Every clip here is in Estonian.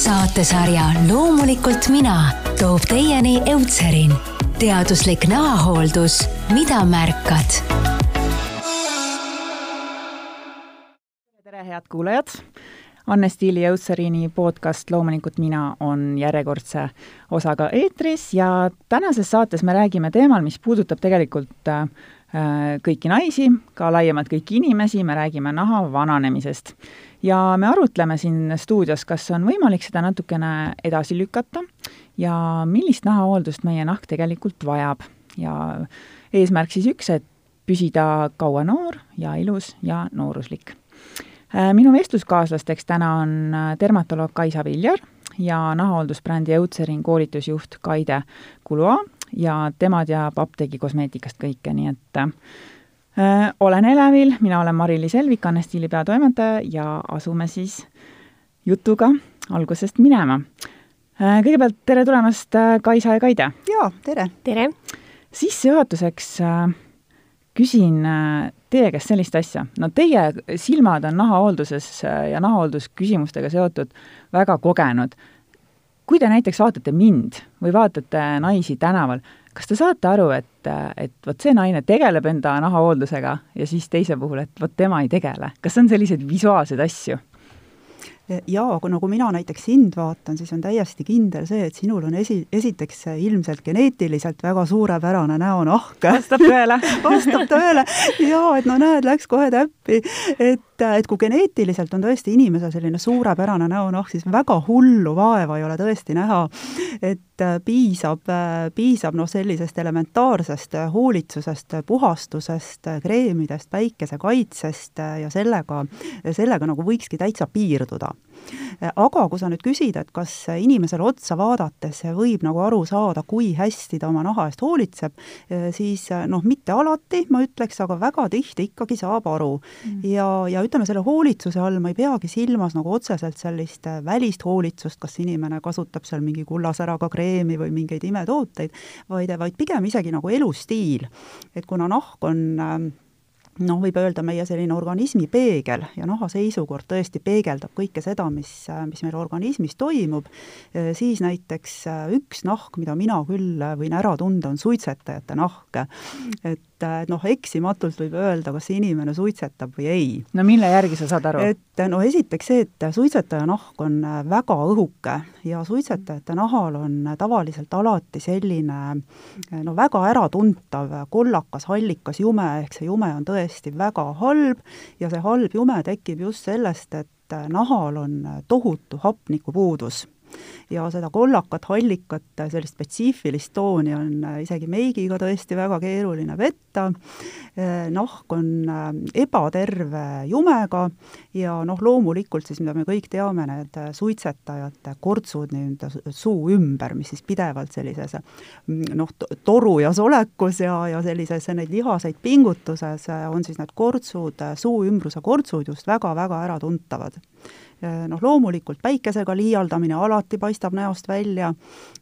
saatesarja Loomulikult mina toob teieni Eutserin, teaduslik nahahooldus, mida märkad. tere, head kuulajad! Anne Stiili Eutserini podcast Loomulikult mina on järjekordse osaga eetris ja tänases saates me räägime teemal, mis puudutab tegelikult äh, kõiki naisi, ka laiemalt kõiki inimesi, me räägime naha vananemisest ja me arutleme siin stuudios, kas on võimalik seda natukene edasi lükata ja millist nahahooldust meie nahk tegelikult vajab. ja eesmärk siis üks, et püsida kaua noor ja ilus ja nooruslik. Äh, minu vestluskaaslasteks täna on äh, dermatoloog Kaisa Viljar ja nahahooldusbrändi Eutserin koolitusjuht Kaide Kulua ja tema teab apteegi kosmeetikast kõike, nii et Äh, olen elevil, mina olen Mari-Liis Elvik, Anne Stiili peatoimetaja ja asume siis jutuga algusest minema. Äh, kõigepealt tere tulemast, äh, Kaisa ja Kaide! jaa, tere! tere! sissejuhatuseks küsin teie käest sellist asja, no teie silmad on nahahoolduses ja nahahooldusküsimustega seotud väga kogenud. kui te näiteks vaatate mind või vaatate naisi tänaval, kas te saate aru, et, et vot see naine tegeleb enda nahahooldusega ja siis teise puhul, et vot tema ei tegele, kas on selliseid visuaalseid asju? jaa, aga kui mina näiteks sind vaatan, siis on täiesti kindel see, et sinul on esi, esiteks ilmselt geneetiliselt väga suurepärane näonahk. vastab tõele vastab tõele jaa, et no näed, läks kohe täppi, et et kui geneetiliselt on tõesti inimesel selline suurepärane näonahk, siis väga hullu vaeva ei ole tõesti näha. et äh, piisab, äh, piisab noh, sellisest elementaarsest hoolitsusest, puhastusest, kreemidest, päikesekaitsest ja sellega, sellega nagu võikski täitsa piirduda aga kui sa nüüd küsid, et kas inimesele otsa vaadates võib nagu aru saada, kui hästi ta oma naha eest hoolitseb, siis noh, mitte alati, ma ütleks, aga väga tihti ikkagi saab aru mm.. ja, ja ütleme, selle hoolitsuse all ma ei peagi silmas nagu otseselt sellist välist hoolitsust, kas inimene kasutab seal mingi kullasäraga kreemi või mingeid imetooteid, vaid, vaid pigem isegi nagu elustiil. et kuna nahk on äh, noh, võib öelda meie selline organismi peegel ja naha seisukord tõesti peegeldab kõike seda, mis, mis meil organismis toimub, siis näiteks üks nahk, mida mina küll võin ära tunda, on suitsetajate nahk. et et noh, eksimatult võib öelda, kas inimene suitsetab või ei. no mille järgi sa saad aru? et no esiteks see, et suitsetaja nahk on väga õhuke ja suitsetajate nahal on tavaliselt alati selline no väga äratuntav kollakas, hallikas jume, ehk see jume on tõesti väga halb ja see halb jume tekib just sellest, et nahal on tohutu hapnikupuudus ja seda kollakat, hallikat, sellist spetsiifilist tooni on äh, isegi meigiga tõesti väga keeruline vetta, äh, nahk on äh, ebaterve jumega ja noh, loomulikult siis, mida me kõik teame, need suitsetajate kortsud nii-öelda suu ümber, mis siis pidevalt sellises mm, noh, torujas olekus ja, ja sellises neid lihaseid pingutuses on siis need kortsud, suu ümbruse kortsud just väga-väga äratuntavad noh, loomulikult päikesega liialdamine alati paistab näost välja,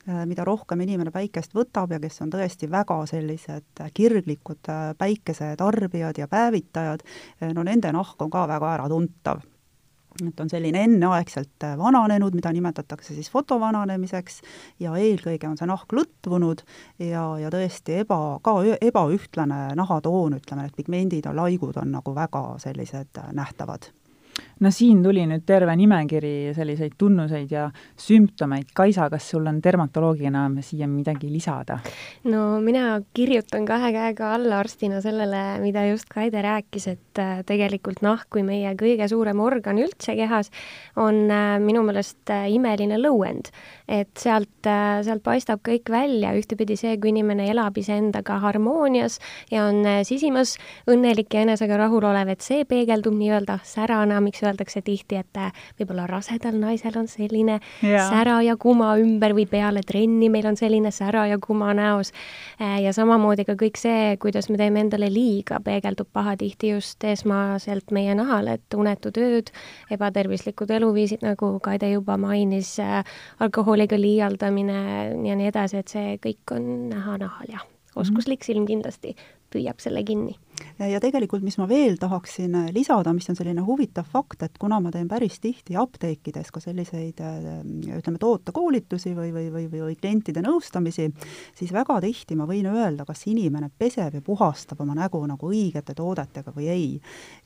äh, mida rohkem inimene päikest võtab ja kes on tõesti väga sellised kirglikud äh, päikesetarbijad ja päevitajad, äh, no nende nahk on ka väga äratuntav et on selline enneaegselt vananenud, mida nimetatakse siis fotovananemiseks, ja eelkõige on see nahk lõtvunud ja, ja tõesti eba, ka ebaühtlane nahatoon, ütleme, need pigmendid ja laigud on nagu väga sellised nähtavad no siin tuli nüüd terve nimekiri selliseid tunnuseid ja sümptomeid. Kaisa, kas sul on dermatoloogina siia midagi lisada? no mina kirjutan kahe käega alla arstina sellele, mida just Kaide rääkis, et äh, tegelikult nahk kui meie kõige suurem organ üldse kehas on äh, minu meelest äh, imeline lõuend. et sealt, sealt paistab kõik välja, ühtepidi see, kui inimene elab iseendaga harmoonias ja on sisimas õnnelik ja enesega rahulolev, et see peegeldub nii-öelda särana, miks öeldakse tihti, et äh, võib-olla rasedal naisel on selline ja. sära ja kuma ümber või peale trenni meil on selline sära ja kuma näos. Äh, ja samamoodi ka kõik see, kuidas me teeme endale liiga, peegeldub pahatihti just esmaselt meie nahal, et unetud ööd, ebatervislikud eluviisid, nagu Kaide juba mainis, äh, alkoholiga liialdamine ja nii edasi, et see kõik on näha nahal ja oskuslik silm kindlasti püüab selle kinni ja tegelikult, mis ma veel tahaksin äh, lisada, mis on selline huvitav fakt, et kuna ma teen päris tihti apteekides ka selliseid äh, ütleme, tootekoolitusi või, või, või, või, või klientide nõustamisi, siis väga tihti ma võin öelda, kas inimene peseb ja puhastab oma nägu nagu õigete toodetega või ei.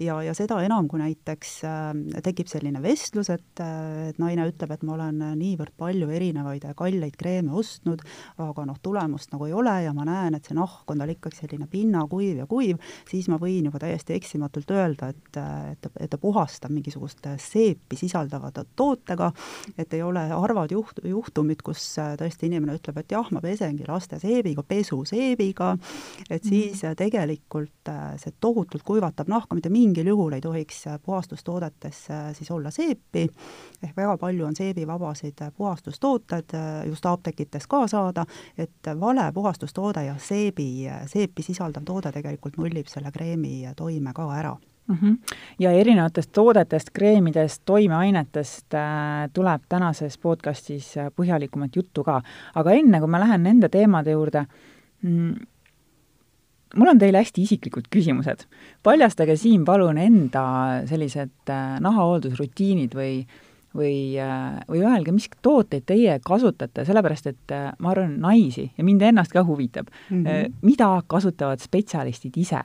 ja, ja seda enam, kui näiteks äh, tekib selline vestlus, et, et naine ütleb, et ma olen niivõrd palju erinevaid kalleid kreeme ostnud, aga noh, tulemust nagu ei ole ja ma näen, et see nahk on tal ikkagi selline pinnakuiv ja kuiv, siis ma võin juba täiesti eksimatult öelda, et, et, et ta puhastab mingisugust seepi sisaldava tootega, et ei ole harvad juht-, juhtumid, kus tõesti inimene ütleb, et jah, ma pesengi laste seebiga, pesuseebiga, et siis mm. tegelikult see tohutult kuivatab nahka, mitte mingil juhul ei tohiks puhastustoodetes siis olla seepi, ehk väga palju on seebivabasid puhastustooted just apteekides ka saada, et vale puhastustoode ja seebi, seepi sisaldav toode tegelikult nullib selle kreemi toime ka ära mm. -hmm. ja erinevatest toodetest, kreemidest, toimeainetest äh, tuleb tänases podcastis äh, põhjalikumat juttu ka. aga enne, kui ma lähen nende teemade juurde mm,, mul on teile hästi isiklikud küsimused. paljastage siin palun enda sellised äh, nahahooldusrutiinid või või, äh, või öelge, mis tooteid teie kasutate, sellepärast et ma arvan, naisi ja mind ennast ka huvitab mm, -hmm. mida kasutavad spetsialistid ise?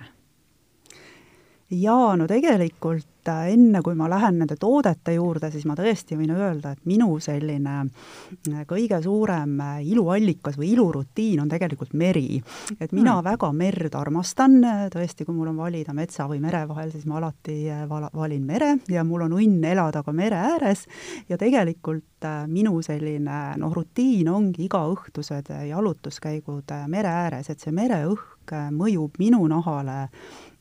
Jaa, no tegelikult et enne, kui ma lähen nende toodete juurde, siis ma tõesti võin öelda, et minu selline äh, kõige suurem äh, iluallikas või ilurutiin on tegelikult meri. et mina mm. väga merd armastan, tõesti, kui mul on valida metsa või mere vahel, siis ma alati äh, vala, valin mere ja mul on õnn elada ka mere ääres ja tegelikult minu selline noh, rutiin ongi igaõhtused jalutuskäigud mere ääres, et see mereõhk mõjub minu nahale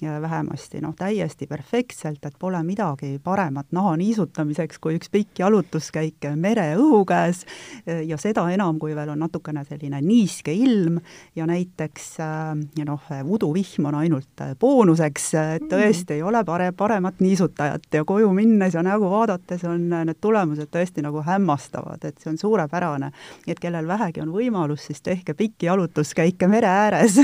vähemasti noh, täiesti perfektselt, et pole midagi paremat naha niisutamiseks kui üks pikk jalutuskäik mereõhu käes ja seda enam, kui veel on natukene selline niiske ilm ja näiteks ja noh, uduvihm on ainult boonuseks, et mm. tõesti ei ole pare-, paremat niisutajat ja koju minnes ja nägu vaadates on need tulemused tõesti nagu hämmastavad, et see on suurepärane. et kellel vähegi on võimalus, siis tehke pikki jalutuskäike mere ääres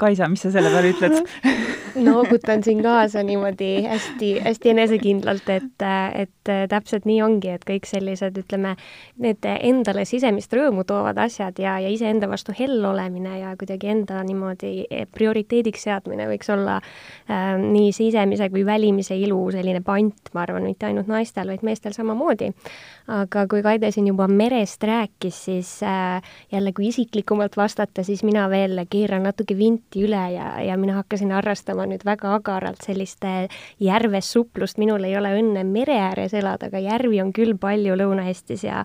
Kaisa, mis sa selle peale ütled noogutan siin kaasa niimoodi hästi, hästi enesekindlalt, et, et täpselt nii ongi, et kõik sellised, ütleme, need endale sisemist rõõmu toovad asjad ja, ja iseenda vastu hell olemine ja kuidagi enda niimoodi prioriteediks seadmine võiks olla äh, nii sisemise kui välimise ilu selline pant, ma arvan, mitte ainult naistel, vaid meestel samamoodi. Aga kui Kaide siin juba merest rääkis, siis äh, jälle, kui isiklikumalt vastata, siis mina veel keeran natuke vinti üle ja, ja mina hakkasin harrastama nüüd väga agaralt sellist järves suplust, minul ei ole õnne mere ääres elada, aga järvi on küll palju Lõuna-Eestis ja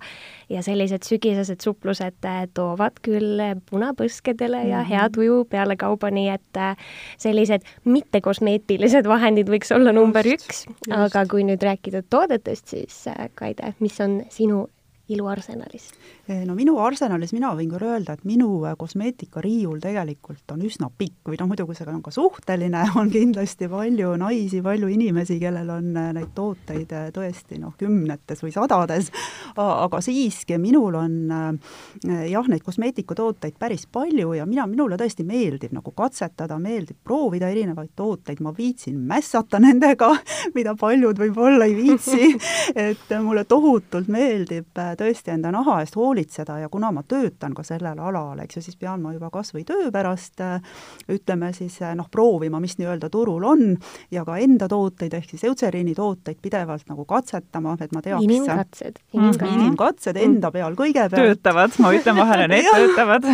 ja sellised sügisesed suplused äh, toovad küll punapõskedele ja mhm. hea tuju pealekauba, nii et äh, sellised mittekosmeetilised vahendid võiks olla number üks, aga kui nüüd rääkida toodetest, siis äh, Kaide, mis on sinu iluarsenalis? Eh, no minu arsenalis mina võin küll öelda, et minu äh, kosmeetikariiul tegelikult on üsna pikk või noh, muidugi see on ka suhteline, on kindlasti palju naisi, palju inimesi, kellel on äh, neid tooteid tõesti noh, kümnetes või sadades, aga siiski minul on jah, neid kosmeetikatooteid päris palju ja mina, minule tõesti meeldib nagu katsetada, meeldib proovida erinevaid tooteid, ma viitsin mässata nendega, mida paljud võib-olla ei viitsi. Et mulle tohutult meeldib tõesti enda naha eest hoolitseda ja kuna ma töötan ka sellel alal, eks ju, siis pean ma juba kas või töö pärast ütleme siis noh, proovima, mis nii-öelda turul on ja ka enda tooteid ehk siis Eutseriini tooteid pidevalt nagu katsetama, et ma teaks inimkatsed, inimkatsed, inimkatsed enda peal kõigepealt. töötavad, ma ütlen vahele, need töötavad.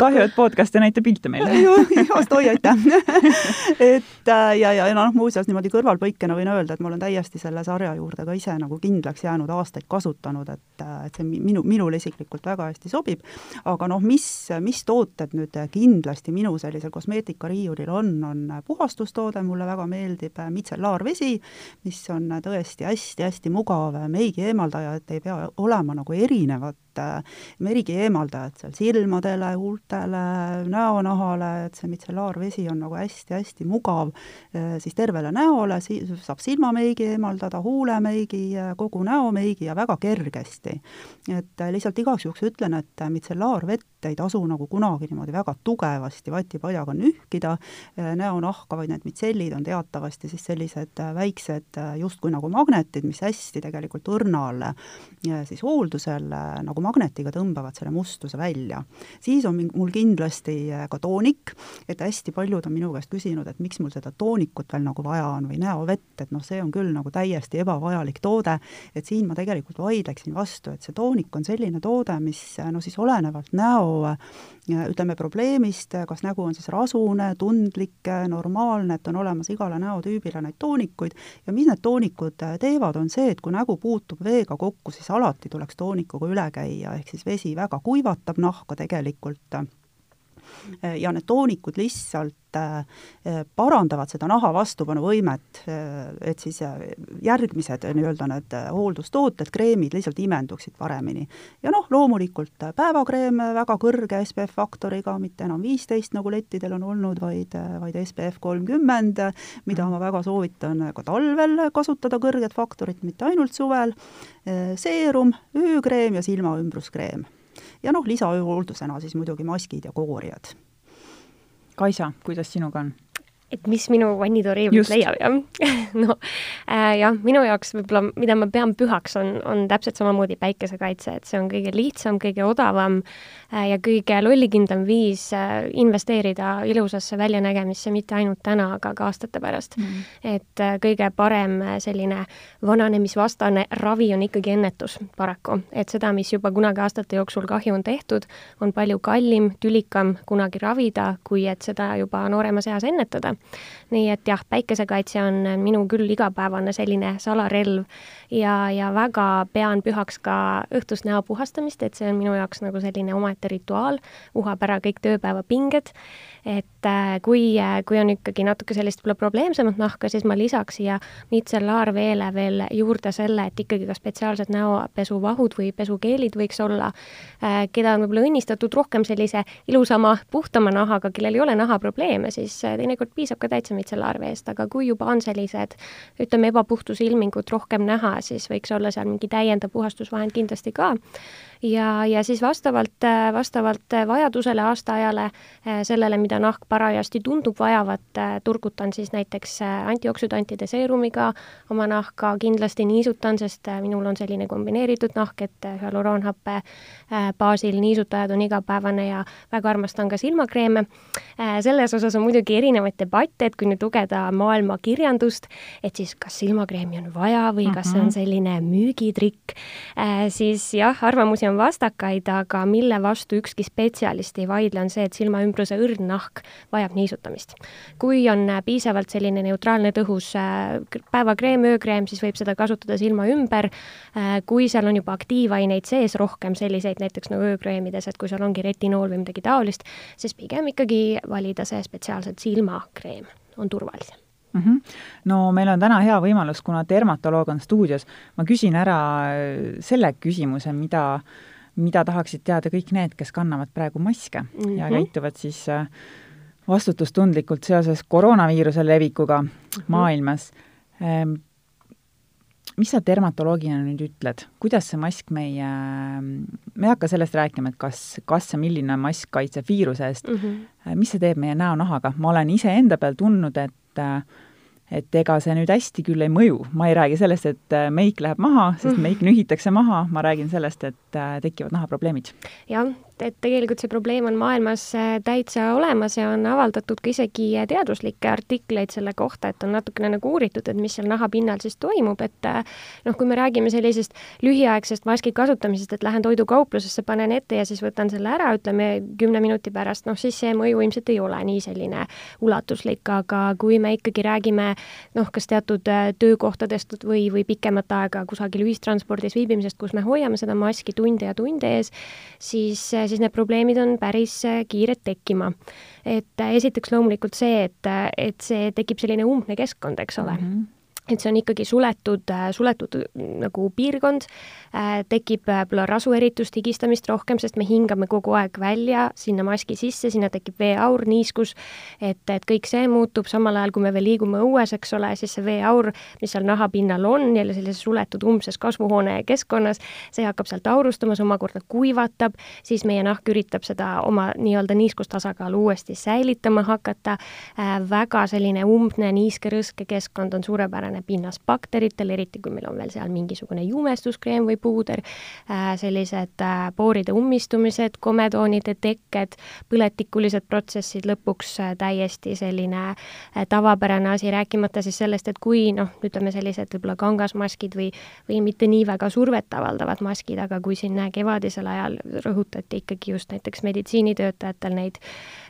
kahju, et podcast ei näita pilte meile. just, oi aitäh et ja, ja, ja noh, muuseas niimoodi kõrvalpõikena võin öelda, et ma olen täiesti selle sarja juurde ka ise nagu kindlaks jäänud, aastaid kasutanud, et, et see minu, minule isiklikult väga hästi sobib, aga noh, mis, mis tooted nüüd kindlasti minu sellisel kosmeetikariiulil on, on puhastustoode, mulle väga meeldib mitsellaarvesi, mis on tõesti hästi-hästi mugav meigi eemaldaja, et ei pea olema nagu erinevat merigi eemaldajad seal silmadele, huultele, näonahale, et see mitsellaarvesi on nagu hästi-hästi mugav siis tervele näole, saab silmameigi eemaldada, huulemeigi, kogu näomeigi ja väga kergesti. et lihtsalt igaks juhuks ütlen, et mitsellaarvett ei tasu nagu kunagi niimoodi väga tugevasti vatipadjaga nühkida näonahka, vaid need mitsellid on teatavasti siis sellised väiksed justkui nagu magnetid, mis hästi tegelikult õrnal siis hooldusel nagu magnetiga tõmbavad selle mustuse välja. siis on mul kindlasti ka toonik, et hästi paljud on minu käest küsinud, et miks mul seda toonikut veel nagu vaja on või näovett, et noh, see on küll nagu täiesti ebavajalik toode, et siin ma tegelikult vaidleksin vastu, et see toonik on selline toode, mis no siis olenevalt näo ütleme, probleemist, kas nägu on siis rasune, tundlik, normaalne, et on olemas igale näotüübile neid toonikuid. Ja mis need toonikud teevad, on see, et kui nägu puutub veega kokku, siis alati tuleks toonikuga üle käia, ehk siis vesi väga kuivatab nahka tegelikult ja need toonikud lihtsalt äh, parandavad seda naha vastupanuvõimet, äh, et siis äh, järgmised nii-öelda need hooldustooted, kreemid lihtsalt imenduksid paremini. ja noh, loomulikult päevakreem väga kõrge SPF faktoriga, mitte enam viisteist, nagu lettidel on olnud, vaid, vaid SPF kolmkümmend, mida ma väga soovitan ka talvel kasutada, kõrget faktorit, mitte ainult suvel, seerum, öökreem ja silmaümbruskreem ja noh, lisahooldusena siis muidugi maskid ja koorijad. Kaisa, kuidas sinuga on? Et mis minu vannitooriivilt leiab, jah no äh, jah, minu jaoks võib-olla, mida ma pean pühaks, on, on täpselt samamoodi päikesekaitse, et see on kõige lihtsam, kõige odavam äh, ja kõige lollikindlam viis äh, investeerida ilusasse väljanägemisse mitte ainult täna, aga ka aastate pärast mm. -hmm. et äh, kõige parem äh, selline vananemisvastane ravi on ikkagi ennetus paraku, et seda, mis juba kunagi aastate jooksul kahju on tehtud, on palju kallim, tülikam kunagi ravida, kui et seda juba nooremas eas ennetada nii et jah, päikesekaitse on minu küll igapäevane selline salarelv ja, ja väga pean pühaks ka õhtust näo puhastamist, et see on minu jaoks nagu selline omaette rituaal, uhab ära kõik tööpäeva pinged et kui, äh, kui on ikkagi natuke sellist võib-olla probleemsemat nahka, siis ma lisaks siia mitsellaarveele veel juurde selle, et ikkagi ka spetsiaalsed näopesuvahud või pesukeelid võiks olla, äh, keda on võib-olla õnnistatud rohkem sellise ilusama, puhtama nahaga, kellel ei ole nahaprobleeme, siis teinekord piisab ka täitsa mitsellaarveest, aga kui juba on sellised ütleme, ebapuhtuse ilmingud rohkem näha, siis võiks olla seal mingi täiendav puhastusvahend kindlasti ka. Ja, ja siis vastavalt, vastavalt vajadusele, aastaajale, sellele, mida nahk parajasti tundub vajavat, turgutan siis näiteks antioksüdantide seerumiga oma nahka, kindlasti niisutan, sest minul on selline kombineeritud nahk, et hüaluroonhappe baasil niisutajad on igapäevane ja väga armastan ka silmakreeme. selles osas on muidugi erinevaid debatte, et kui nüüd lugeda maailma kirjandust, et siis kas silmakreemi on vaja või kas see on mhm. selline müügitrikk, siis jah, arvamusi on vastakaid, aga mille vastu ükski spetsialist ei vaidle, on see, et silmaümbruse õrn nahk vajab niisutamist. kui on piisavalt selline neutraalne tõhus äh, päevakreem, öökreem, siis võib seda kasutada silma ümber, äh, kui seal on juba aktiivaineid sees rohkem, selliseid näiteks nagu öökreemides, et kui seal ongi retinool või midagi taolist, siis pigem ikkagi valida see spetsiaalselt silmakreem on turvalisem mm. -hmm. no meil on täna hea võimalus, kuna dermatoloog on stuudios, ma küsin ära äh, selle küsimuse, mida, mida tahaksid teada kõik need, kes kannavad praegu maske mm -hmm. ja käituvad siis äh, vastutustundlikult seoses koroonaviiruse levikuga mm -hmm. maailmas. Ähm, mis sa dermatoloogina nüüd ütled, kuidas see mask meie, me ei hakka sellest rääkima, et kas, kas ja milline mask kaitseb viiruse eest mm, -hmm. mis see teeb meie näonahaga, ma olen iseenda peal tundnud, et et ega see nüüd hästi küll ei mõju, ma ei räägi sellest, et äh, meik läheb maha, sest mm. meik nühitakse maha, ma räägin sellest, et äh, tekivad nahaprobleemid. jah, et tegelikult see probleem on maailmas äh, täitsa olemas ja on avaldatud ka isegi äh, teaduslikke artikleid selle kohta, et on natukene nagu uuritud, et mis seal nahapinnal siis toimub, et äh, noh, kui me räägime sellisest lühiaegsest maski kasutamisest, et lähen toidukauplusesse, panen ette ja siis võtan selle ära, ütleme kümne minuti pärast, noh siis see mõju ilmselt ei ole nii selline ulatuslik, aga kui me ikkagi räägime noh, kas teatud töökohtadest või, või pikemat aega kusagil ühistranspordis viibimisest, kus me hoiame seda maski tunde ja tunde ees, siis siis need probleemid on päris äh, kiired tekkima. et äh, esiteks loomulikult see, et, äh, et see tekib selline umbne keskkond, eks ole mm. -hmm et see on ikkagi suletud, äh, suletud äh, nagu piirkond, äh, tekib võib-olla rasueritust, higistamist rohkem, sest me hingame kogu aeg välja sinna maski sisse, sinna tekib veeaur, niiskus, et, et kõik see muutub, samal ajal kui me veel liigume õues, eks ole, siis see veeaur, mis seal nahapinnal on, jälle sellises suletud umbses kasvuhoone keskkonnas, see hakkab sealt aurustama, see omakorda kuivatab, siis meie nahk üritab seda oma nii-öelda niiskustasakaalu uuesti säilitama hakata, väga selline umbne niiske rõske keskkond on suurepärane suurene pinnas bakteritel, eriti kui meil on veel seal mingisugune jumestuskreem või puuder, äh, sellised äh, pooride ummistumised, komedoonide tekked, põletikulised protsessid, lõpuks äh, täiesti selline tavapärane asi, rääkimata siis sellest, et kui noh, ütleme sellised võib-olla kangasmaskid või, või mitte nii väga survet avaldavad maskid, aga kui siin kevadisel ajal rõhutati ikkagi just näiteks meditsiinitöötajatel neid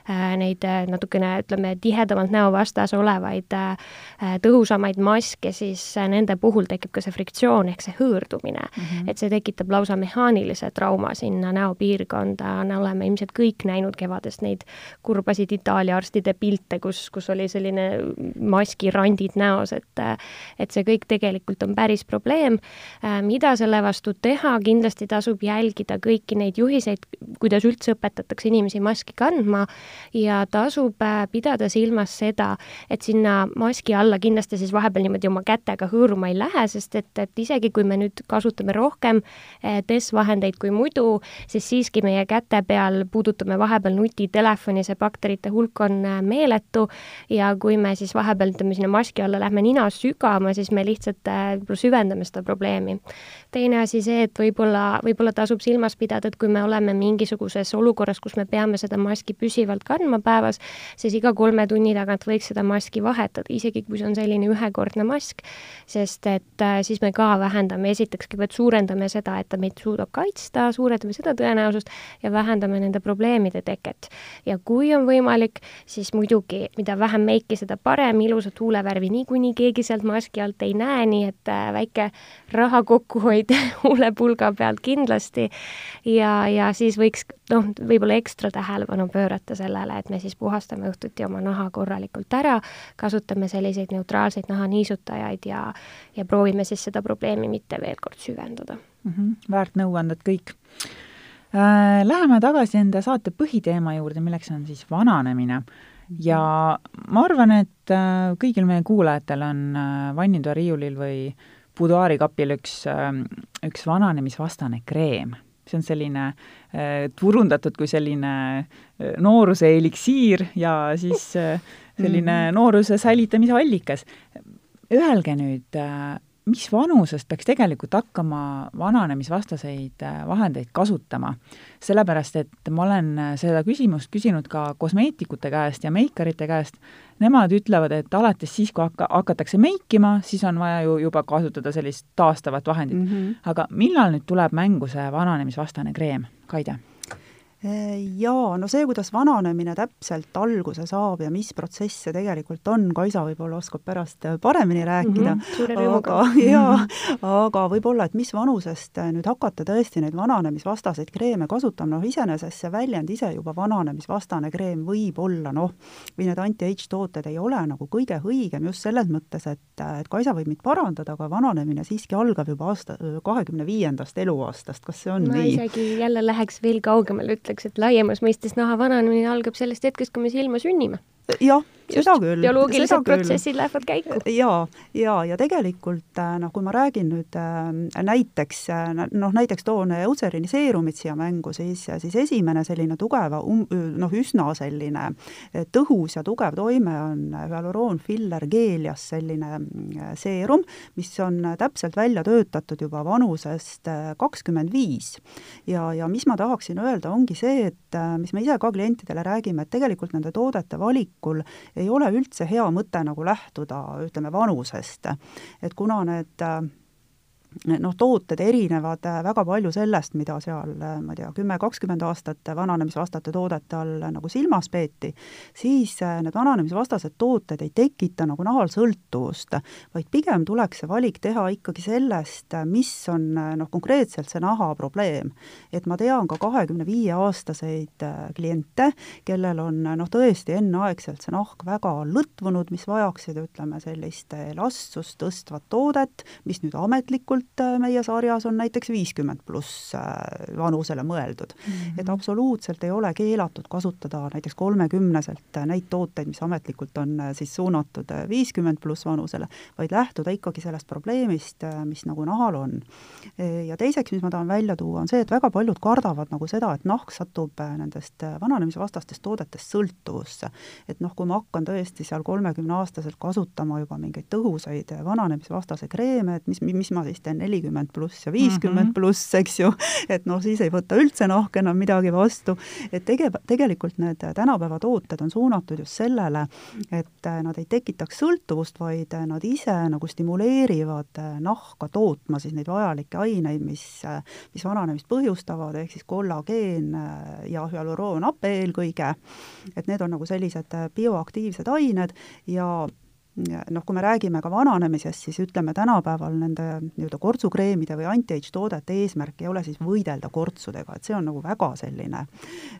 neid natukene, ütleme, tihedamalt näo vastas olevaid tõhusamaid maske, siis nende puhul tekib ka see friktsioon ehk see hõõrdumine mm. -hmm. et see tekitab lausa mehaanilise trauma sinna näopiirkonda, oleme ilmselt kõik näinud kevadest neid kurbasid Itaalia arstide pilte, kus, kus oli selline maskirandid näos, et et see kõik tegelikult on päris probleem. mida selle vastu teha, kindlasti tasub jälgida kõiki neid juhiseid, kuidas üldse õpetatakse inimesi maski kandma ja tasub pidada silmas seda, et sinna maski alla kindlasti siis vahepeal niimoodi oma kätega hõõruma ei lähe, sest et, et isegi kui me nüüd kasutame rohkem DES-vahendeid kui muidu, siis siiski meie käte peal puudutame vahepeal nutitelefoni, see bakterite hulk on eh, meeletu ja kui me siis vahepeal, ütleme, sinna maski alla lähme nina sügama, siis me lihtsalt süvendame seda probleemi. teine asi see, et võib-olla, võib-olla tasub silmas pidada, et kui me oleme mingisuguses olukorras, kus me peame seda maski püsivalt kandma päevas, siis iga kolme tunni tagant võiks seda maski vahetada, isegi kui see on selline ühekordne mask, sest et äh, siis me ka vähendame, esiteks kõigepealt suurendame seda, et ta meid suudab kaitsta, suurendame seda tõenäosust ja vähendame nende probleemide teket. ja kui on võimalik, siis muidugi, mida vähem meiki, seda parem, ilusat huulevärvi niikuinii keegi sealt maski alt ei näe, nii et äh, väike raha kokkuhoid huulepulga pealt kindlasti ja, ja siis võiks noh, võib-olla ekstra tähelepanu pöörata sellele, et me siis puhastame õhtuti oma naha korralikult ära, kasutame selliseid neutraalseid nahaniisutusi, kasutajaid ja, ja proovime siis seda probleemi mitte veel kord süvendada mm. -hmm. väärt nõuanded kõik äh,. Läheme tagasi enda saate põhiteema juurde, milleks on siis vananemine. ja ma arvan, et äh, kõigil meie kuulajatel on äh, vannitoa riiulil või buduaarikapil üks äh,, üks vananemisvastane kreem see on selline äh, turundatud kui selline äh, nooruse eliksiir ja siis äh, selline mhm. nooruse säilitamise allikas öelge nüüd, mis vanusest peaks tegelikult hakkama vananemisvastaseid äh, vahendeid kasutama? sellepärast, et ma olen äh, seda küsimust küsinud ka kosmeetikute käest ja meikarite käest, nemad ütlevad, et alates siis, kui hakka, hakatakse meikima, siis on vaja ju juba kasutada sellist taastavat vahendit mm. -hmm. aga millal nüüd tuleb mängu see vananemisvastane kreem, Kaide? Jaa, no see, kuidas vananemine täpselt alguse saab ja mis protsess see tegelikult on, Kaisa võib-olla oskab pärast paremini rääkida. mm, -hmm, aga jaa, aga võib-olla, et mis vanusest nüüd hakata tõesti neid vananemisvastaseid kreeme kasutama, noh iseenesest see väljend ise juba vananemisvastane kreem võib olla noh, või need anti-age tooted ei ole nagu kõige õigem just selles mõttes, et, et Kaisa võib mind parandada, aga vananemine siiski algab juba aasta, kahekümne viiendast eluaastast, kas see on ma nii? ma isegi jälle läheks veel kaugemale, ütleks, et laiemas mõistes naha vananemine algab sellest hetkest, kui me silma sünnime. Jah, seda küll. bioloogilised protsessid lähevad käiku. jaa, ja, ja tegelikult äh, noh, kui ma räägin nüüd äh, näiteks äh, noh, näiteks toon Eucerini seerumit siia mängu, siis, siis esimene selline tugeva um,, noh, üsna selline tõhus ja tugev toime on hüaluroon filler geelias selline seerum, mis on täpselt välja töötatud juba vanusest kakskümmend viis. ja, ja mis ma tahaksin öelda, ongi see, et mis me ise ka klientidele räägime, et tegelikult nende toodete valikul ei ole üldse hea mõte nagu lähtuda, ütleme, vanusest. et kuna need noh, tooted erinevad äh, väga palju sellest, mida seal, äh, ma ei tea, kümme, kakskümmend aastat vananemisvastaste toodete all nagu silmas peeti, siis äh, need vananemisvastased tooted ei tekita nagu nahal sõltuvust, vaid pigem tuleks see valik teha ikkagi sellest, mis on noh, konkreetselt see naha probleem. et ma tean ka kahekümne viie aastaseid kliente, kellel on noh, tõesti enneaegselt see nahk väga lõtvunud, mis vajaksid, ütleme, sellist elastsust tõstvat toodet, mis nüüd ametlikult äh, meie sarjas on näiteks viiskümmend pluss äh, vanusele mõeldud mm. -hmm. et absoluutselt ei ole keelatud kasutada näiteks kolmekümneselt neid tooteid, mis ametlikult on äh, siis suunatud viiskümmend pluss vanusele, vaid lähtuda ikkagi sellest probleemist, mis nagu nahal on. ja teiseks, mis ma tahan välja tuua, on see, et väga paljud kardavad nagu seda, et nahk satub nendest vananemisvastastest toodetest sõltuvusse. et noh, kui ma hakkan tõesti seal kolmekümneaastaselt kasutama juba mingeid tõhusaid vananemisvastase kreeme, et mis, mis ma siis teen, nelikümmend pluss ja viiskümmend mhm. pluss, eks ju, et noh, siis ei võta üldse nahk enam midagi vastu, et tege-, tegelikult need tänapäeva tooted on suunatud just sellele, et nad ei tekitaks sõltuvust, vaid nad ise nagu stimuleerivad nahka tootma siis neid vajalikke aineid, mis, mis vananemist põhjustavad, ehk siis kollageen ja hüaluroonhape eelkõige, et need on nagu sellised bioaktiivsed ained ja noh, kui me räägime ka vananemisest, siis ütleme tänapäeval nende nii-öelda kortsukreemide või anti-age toodete eesmärk ei ole siis võidelda kortsudega, et see on nagu väga selline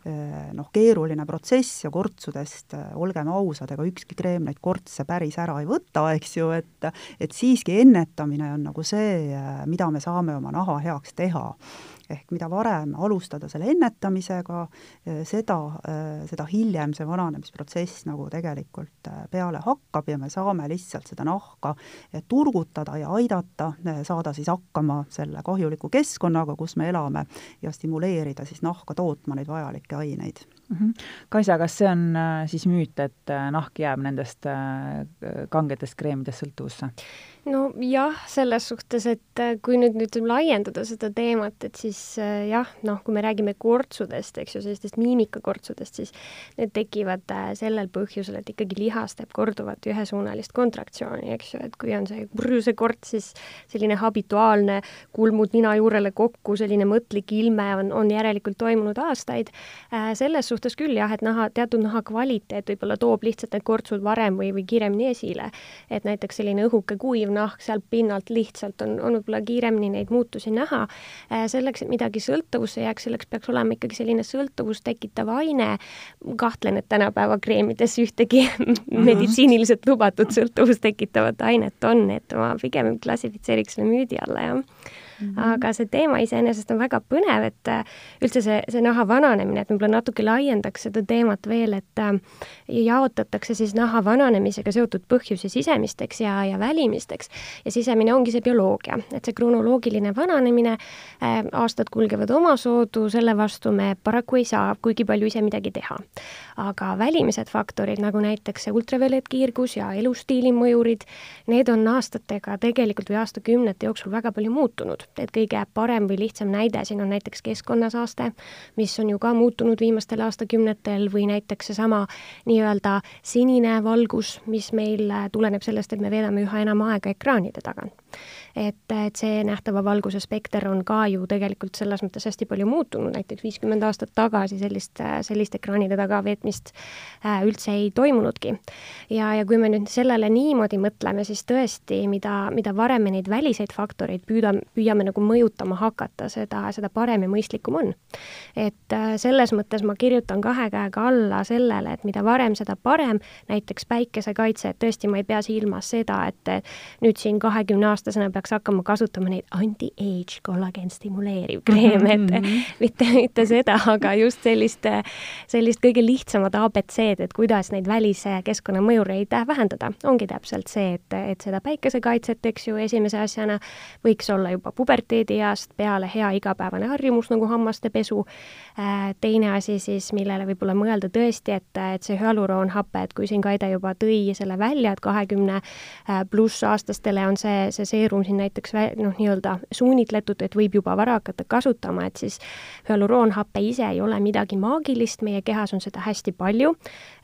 eh, noh, keeruline protsess ja kortsudest, eh, olgem ausad, ega ükski kreem neid kortse päris ära ei võta, eks ju, et et siiski ennetamine on nagu see, eh, mida me saame oma naha heaks teha ehk mida varem alustada selle ennetamisega, eh, seda, eh, seda hiljem see vananemisprotsess nagu tegelikult eh, peale hakkab ja me saame lihtsalt seda nahka turgutada ja aidata saada siis hakkama selle kahjuliku keskkonnaga, kus me elame, ja stimuleerida siis nahka tootma neid vajalikke aineid mm. -hmm. Kaisa, kas see on siis müüt, et nahk jääb nendest kangetest kreemidest sõltuvusse? Nojah, selles suhtes, et äh, kui nüüd, nüüd laiendada seda teemat, et siis äh, jah, noh, kui me räägime kortsudest, eks ju, sellistest miimikakortsudest, siis need tekivad äh, sellel põhjusel, et ikkagi lihas teeb korduvalt ühesuunalist kontraktsiooni, eks ju, et kui on see purjuse korts, siis selline habituaalne kulmud nina juurele kokku, selline mõtlik ilme on, on järelikult toimunud aastaid. selles suhtes küll jah, et naha, teatud naha kvaliteet võib-olla toob lihtsalt need kortsud varem või, või kiiremini esile. et näiteks selline õhuke kuiv nahk sealt pinnalt lihtsalt on, on võib-olla kiiremini neid muutusi näha. Äh, selleks, et midagi sõltuvusse jääks, selleks peaks olema ikkagi selline sõltuvust tekitav aine. kahtlen, et tänapäeva kreemides ühtegi mhm. meditsiiniliselt lubatud sõltuvust tekitavat ainet on, et ma pigem klassifitseeriks selle müüdi alla, jah Mm -hmm. aga see teema iseenesest on väga põnev, et äh, üldse see, see naha vananemine, et võib-olla natuke laiendaks seda teemat veel, et äh, jaotatakse siis naha vananemisega seotud põhjusi sisemisteks ja, ja välimisteks. ja sisemine ongi see bioloogia, et see kronoloogiline vananemine äh,, aastad kulgevad omasoodu, selle vastu me paraku ei saa kuigi palju ise midagi teha. aga välimised faktorid, nagu näiteks see ultraviolettkiirgus ja elustiili mõjurid, need on aastatega tegelikult või aastakümnete jooksul väga palju muutunud et kõige parem või lihtsam näide siin on näiteks keskkonnasaaste, mis on ju ka muutunud viimastel aastakümnetel või näiteks seesama nii-öelda sinine valgus, mis meil tuleneb sellest, et me veedame üha enam aega ekraanide tagant et, et see nähtava valguse spekter on ka ju tegelikult selles mõttes hästi palju muutunud, näiteks viiskümmend aastat tagasi sellist, sellist ekraanide taga veetmist äh, üldse ei toimunudki. ja, ja kui me nüüd sellele niimoodi mõtleme, siis tõesti, mida, mida varem me neid väliseid faktoreid püüda, püüame nagu mõjutama hakata, seda, seda parem ja mõistlikum on. et äh, selles mõttes ma kirjutan kahe käega alla sellele, et mida varem, seda parem, näiteks päikesekaitse, et tõesti, ma ei pea silmas seda, et nüüd siin kahekümneaastasena peaks peaks hakkama kasutama neid anti-age kollageen stimuleeriv kreem, et mm -hmm. mitte, mitte seda, aga just sellist, sellist kõige lihtsamat abc-d, et kuidas neid välise keskkonnamõjureid vähendada. ongi täpselt see, et, et seda päikesekaitset, eks ju, esimese asjana võiks olla juba puberteedieast peale hea igapäevane harjumus nagu hammaste pesu. Äh, teine asi siis, millele võib-olla mõelda tõesti, et, et see hüaluroonhape, et kui siin Kaide juba tõi selle välja, et kahekümne äh, pluss aastastele on see, see seerum siin näiteks noh, nii-öelda suunitletud, et võib juba vara hakata kasutama, et siis hüaluroonhape ise ei ole midagi maagilist, meie kehas on seda hästi palju.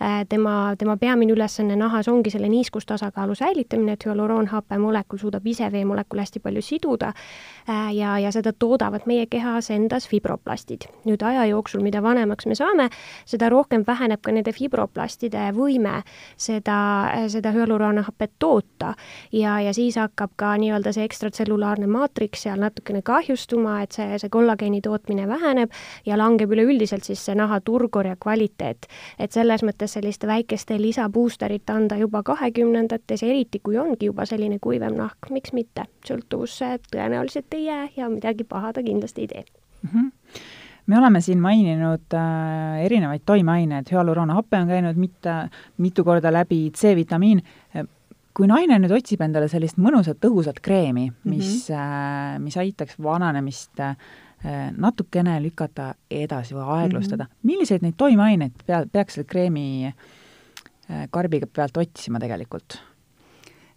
Äh, tema, tema peamine ülesanne nahas ongi selle niiskustasakaalu säilitamine, et hüaluroonhape molekul suudab ise veemolekule hästi palju siduda äh, ja, ja seda toodavad meie kehas endas fibroplastid. nüüd aja jooksul, mida vanemaks me saame, seda rohkem väheneb ka nende fibroplastide võime seda, seda hüaluroonhapet toota ja, ja siis hakkab ka nii-öelda see ekstratsellulaarne maatriks seal natukene kahjustuma, et see, see kollageeni tootmine väheneb ja langeb üleüldiselt siis see naha turgur ja kvaliteet. et selles mõttes selliste väikeste lisabuusterit anda juba kahekümnendates, eriti kui ongi juba selline kuivem nahk, miks mitte, sõltuvusse tõenäoliselt ei jää ja midagi paha ta kindlasti ei tee mm. -hmm me oleme siin maininud äh, erinevaid toimeaineid, hüaluroonhape on käinud mitte, mitu korda läbi, C-vitamiin, kui naine nüüd otsib endale sellist mõnusat tõhusat kreemi, mis mm, -hmm. mis aitaks vananemist äh, natukene lükata edasi või aeglustada mm, -hmm. milliseid neid toimeaineid pea, peaks selle kreemi äh, karbiga pealt otsima tegelikult?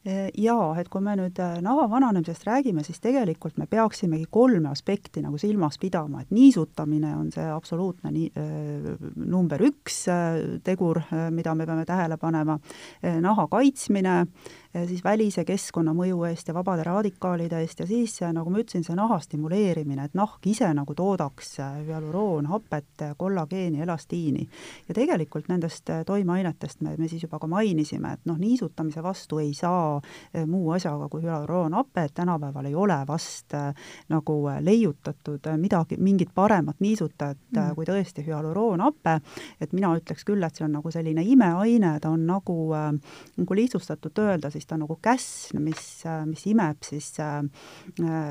Jaa, et kui me nüüd naha vananemisest räägime, siis tegelikult me peaksimegi kolme aspekti nagu silmas pidama, et niisutamine on see absoluutne nii, number üks tegur, mida me peame tähele panema, naha kaitsmine, siis välise keskkonnamõju eest ja vabade radikaalide eest ja siis, nagu ma ütlesin, see naha stimuleerimine, et nahk ise nagu toodaks hüaluroonhapet, kollageeni, elastiini. ja tegelikult nendest toimeainetest me, me siis juba ka mainisime, et noh, niisutamise vastu ei saa muu asjaga kui hüaluroonhape, et tänapäeval ei ole vast nagu leiutatud midagi, mingit paremat niisutajat mm. kui tõesti hüaluroonhape, et mina ütleks küll, et see on nagu selline imeaine, ta on nagu, nagu lihtsustatult öelda, siis siis ta nagu käsn, mis, mis imeb siis äh,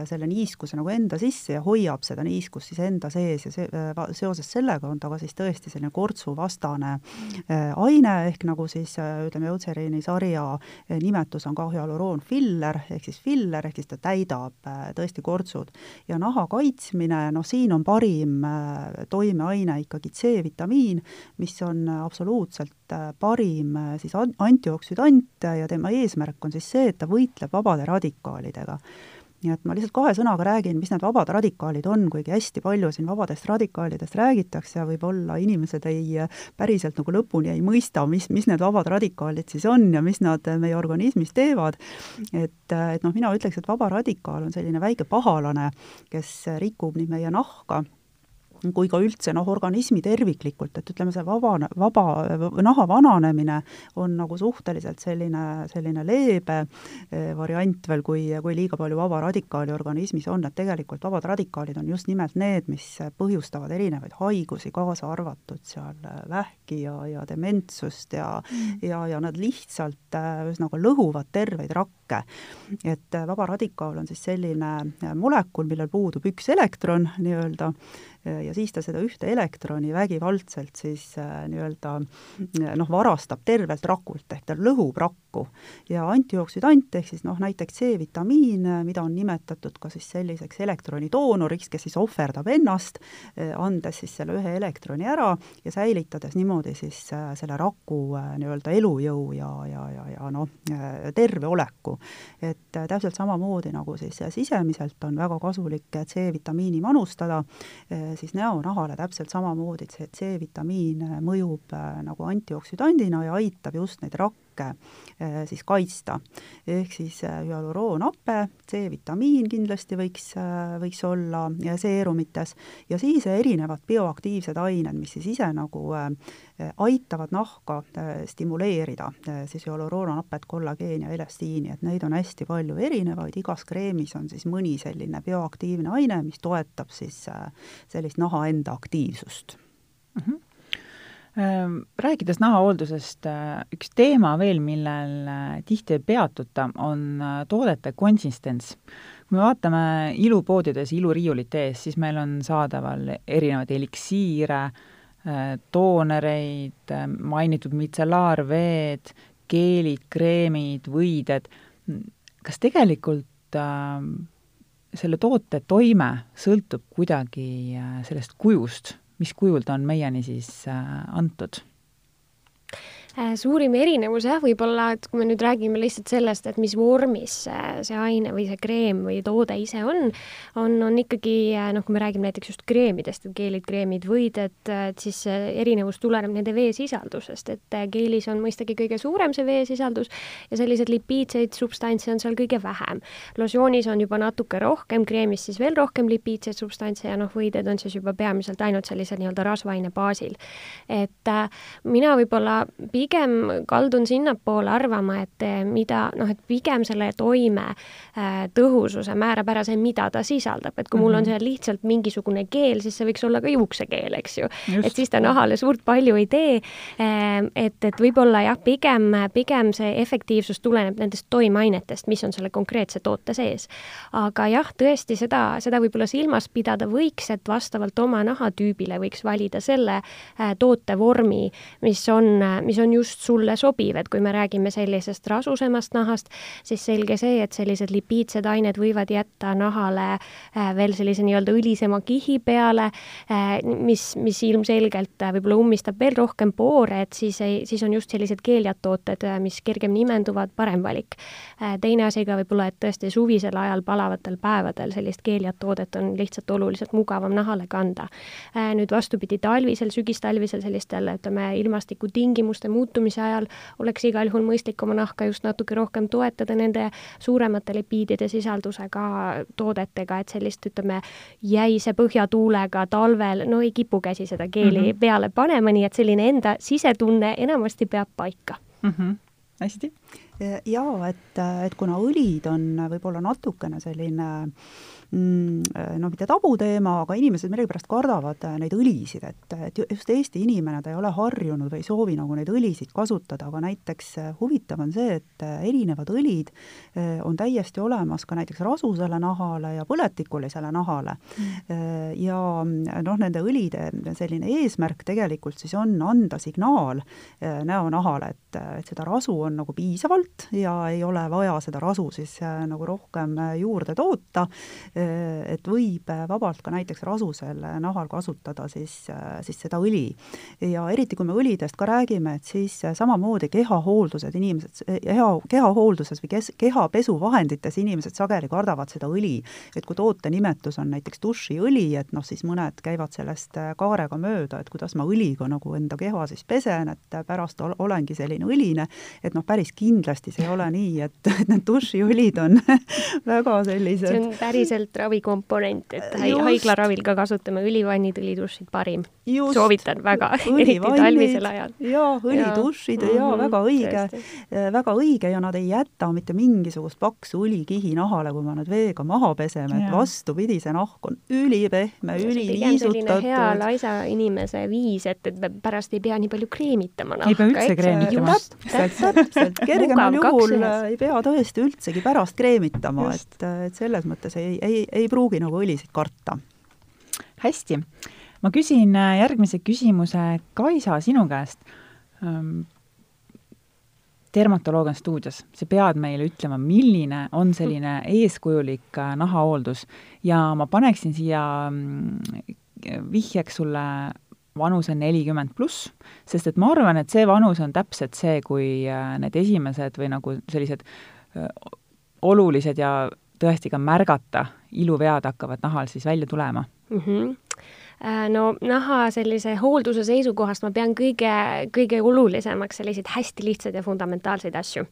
selle niiskuse nagu enda sisse ja hoiab seda niiskust siis enda sees ja see, äh, seoses sellega on ta ka siis tõesti selline kortsuvastane äh, aine, ehk nagu siis ütleme, Eutseriini sarja nimetus on ka hüaluroonfiller, ehk siis filler, ehk siis ta täidab tõesti kortsud. ja naha kaitsmine, noh siin on parim toimeaine ikkagi C-vitamiin, mis on absoluutselt parim siis antioksüdant ja tema eesmärk eesmärk on siis see, et ta võitleb vabade radikaalidega nii et ma lihtsalt kahe sõnaga räägin, mis need vabad radikaalid on, kuigi hästi palju siin vabadest radikaalidest räägitakse ja võib-olla inimesed ei, päriselt nagu lõpuni ei mõista, mis, mis need vabad radikaalid siis on ja mis nad meie organismis teevad. et, et noh, mina ütleks, et vaba radikaal on selline väike pahalane, kes rikub nii meie nahka, kui ka üldse noh, organismi terviklikult, et ütleme, see vaba, vaba, naha vananemine on nagu suhteliselt selline, selline leebe eh, variant veel, kui, kui liiga palju vaba radikaali organismis on, et tegelikult vabad radikaalid on just nimelt need, mis põhjustavad erinevaid haigusi, kaasa arvatud seal vähki ja, ja dementsust ja mm. ja, ja nad lihtsalt eh, ühesõnaga lõhuvad terveid rakke. et vaba radikaal on siis selline molekul, millel puudub üks elektron nii-öelda, ja siis ta seda ühte elektroni vägivaldselt siis äh, nii-öelda äh, noh, varastab tervelt rakult, ehk ta lõhub rakku. ja antijooksüdant ehk siis noh, näiteks C-vitamiin, äh, mida on nimetatud ka siis selliseks elektronitoonoriks, kes siis ohverdab ennast, andes siis selle ühe elektroni ära ja säilitades niimoodi siis selle raku nii-öelda elujõu ja, ja, ja, ja noh, terve oleku. et täpselt samamoodi nagu siis sisemiselt on väga kasulik C-vitamiini manustada, siis näonahale täpselt samamoodi, et see C-vitamiin mõjub äh, nagu antioksüdandina ja aitab just neid rakke äh, siis kaitsta. ehk siis äh, hüaluroonhape, C-vitamiin kindlasti võiks, võiks olla seerumites ja siis erinevad bioaktiivsed ained, mis siis ise nagu aitavad nahka stimuleerida, siis hüaluroonhapet, kollageeni ja elastiini, et neid on hästi palju erinevaid, igas kreemis on siis mõni selline bioaktiivne aine, mis toetab siis sellist naha enda aktiivsust mm. -hmm rääkides nahahooldusest, äh, üks teema veel, millel äh, tihti ei peatuta, on äh, toodete konsistents. kui me vaatame ilupoodides iluriiulite ees, siis meil on saadaval erinevaid eliksiire, toonereid, mainitud mitsellaarveed, geelid, kreemid, võided, kas tegelikult äh, selle toote toime sõltub kuidagi sellest kujust, mis kujul ta on meieni siis äh, antud? Äh, suurim erinevus jah, võib-olla, et kui me nüüd räägime lihtsalt sellest, et mis vormis see aine või see kreem või toode ise on, on, on ikkagi noh, kui me räägime näiteks just kreemidest, geelid, kreemid, võid, et, et siis erinevus tuleneb nende veesisaldusest, et geelis on mõistagi kõige suurem see veesisaldus ja selliseid lipiidseid substantse on seal kõige vähem. losjoonis on juba natuke rohkem, kreemis siis veel rohkem lipiidseid substantse ja noh, võided on siis juba peamiselt ainult sellise nii-öelda rasvaine baasil. et äh, mina võib-olla pigem kaldun sinnapoole arvama, et eh, mida noh, et pigem selle toime eh, tõhususe määrab ära see, mida ta sisaldab, et kui mul on mhm. seal lihtsalt mingisugune keel, siis see võiks olla ka juuksekeel, eks ju. et siis ta nahale suurt palju ei tee. Eh, et, et võib-olla jah, pigem, pigem see efektiivsus tuleneb nendest toimeainetest, mis on selle konkreetse toote sees. aga jah, tõesti seda, seda võib-olla silmas pidada võiks, et vastavalt oma nahatüübile võiks valida selle toote vormi, mis on, mis on just sulle sobiv, et kui me räägime sellisest rasusemast nahast, siis selge see, et sellised lipiidsed ained võivad jätta nahale äh, veel sellise nii-öelda õlisema kihi peale, äh, mis, mis ilmselgelt äh, võib-olla ummistab veel rohkem poore, et siis ei, siis on just sellised keeljad tooted, mis kergemini imenduvad, parem valik. teine asi ka võib-olla, et tõesti suvisel ajal palavatel päevadel sellist keeljat toodet on lihtsalt oluliselt mugavam nahale kanda. nüüd vastupidi, talvisel, sügistalvisel sellistel, ütleme, ilmastikutingimuste muutumise ajal oleks igal juhul mõistlik oma nahka just natuke rohkem toetada nende suuremate lipiidide sisaldusega toodetega, et sellist, ütleme, jäise põhjatuulega talvel, no ei kipu käsi seda keeli mm -hmm. peale panema, nii et selline enda sisetunne enamasti peab paika mm. -hmm. hästi. jaa, et, et kuna õlid on võib-olla natukene selline äh, Mm, äh, no mitte tabuteema, aga inimesed millegipärast kardavad äh, neid õlisid, et, et just Eesti inimene, ta ei ole harjunud või ei soovi nagu neid õlisid kasutada, aga näiteks äh, huvitav on see, et erinevad õlid on täiesti olemas ka näiteks rasusele nahale ja põletikulisele nahale. Mm.. ja noh, nende õlide selline eesmärk tegelikult siis on anda signaal näonahale, et, et seda rasu on nagu piisavalt ja ei ole vaja seda rasu siis nagu rohkem juurde toota et võib vabalt ka näiteks rasusel nahal kasutada siis, siis seda õli. ja eriti, kui me õlidest ka räägime, et siis samamoodi kehahooldused, inimesed, keha, kehahoolduses või kes, kehapesuvahendites inimesed sageli kardavad seda õli. et kui toote nimetus on näiteks dušiõli, et noh, siis mõned käivad sellest kaarega mööda, et kuidas ma õliga nagu enda keha siis pesen, et pärast olengi selline õline, et noh, päris kindlasti see ei ole nii, et, et need dušiõlid on väga sellised see on päriselt lihtsalt ravikomponent, et haiglaravil ka kasutame õlivannid, õlidušid parim. soovitan väga, eriti talvisel ajal. jaa, õlidušid ja, ja mm -hmm, väga õige, äh, väga õige ja nad ei jäta mitte mingisugust paksu õlikihi nahale, kui me need veega maha peseme, et vastupidi, see nahk on ülipehme, üliniisutatud. hea laisa inimese viis, et, et pärast ei pea nii palju kreemitama nahka. ei pea üldse kreemitama. täpselt, kergemal juhul ei pea tõesti üldsegi pärast kreemitama, et, et selles mõttes ei, ei, ei, ei pruugi nagu õlisid karta. hästi, ma küsin äh, järgmise küsimuse, Kaisa, sinu käest. dermatoloog on stuudios, sa pead meile ütlema, milline on selline eeskujulik äh, nahahooldus ja ma paneksin siia mm, vihjeks sulle vanuse nelikümmend pluss, sest et ma arvan, et see vanus on täpselt see, kui äh, need esimesed või nagu sellised olulised ja tõesti ka märgata iluvead hakkavad nahal siis välja tulema mm. -hmm no naha sellise hoolduse seisukohast ma pean kõige, kõige olulisemaks selliseid hästi lihtsaid ja fundamentaalseid asju.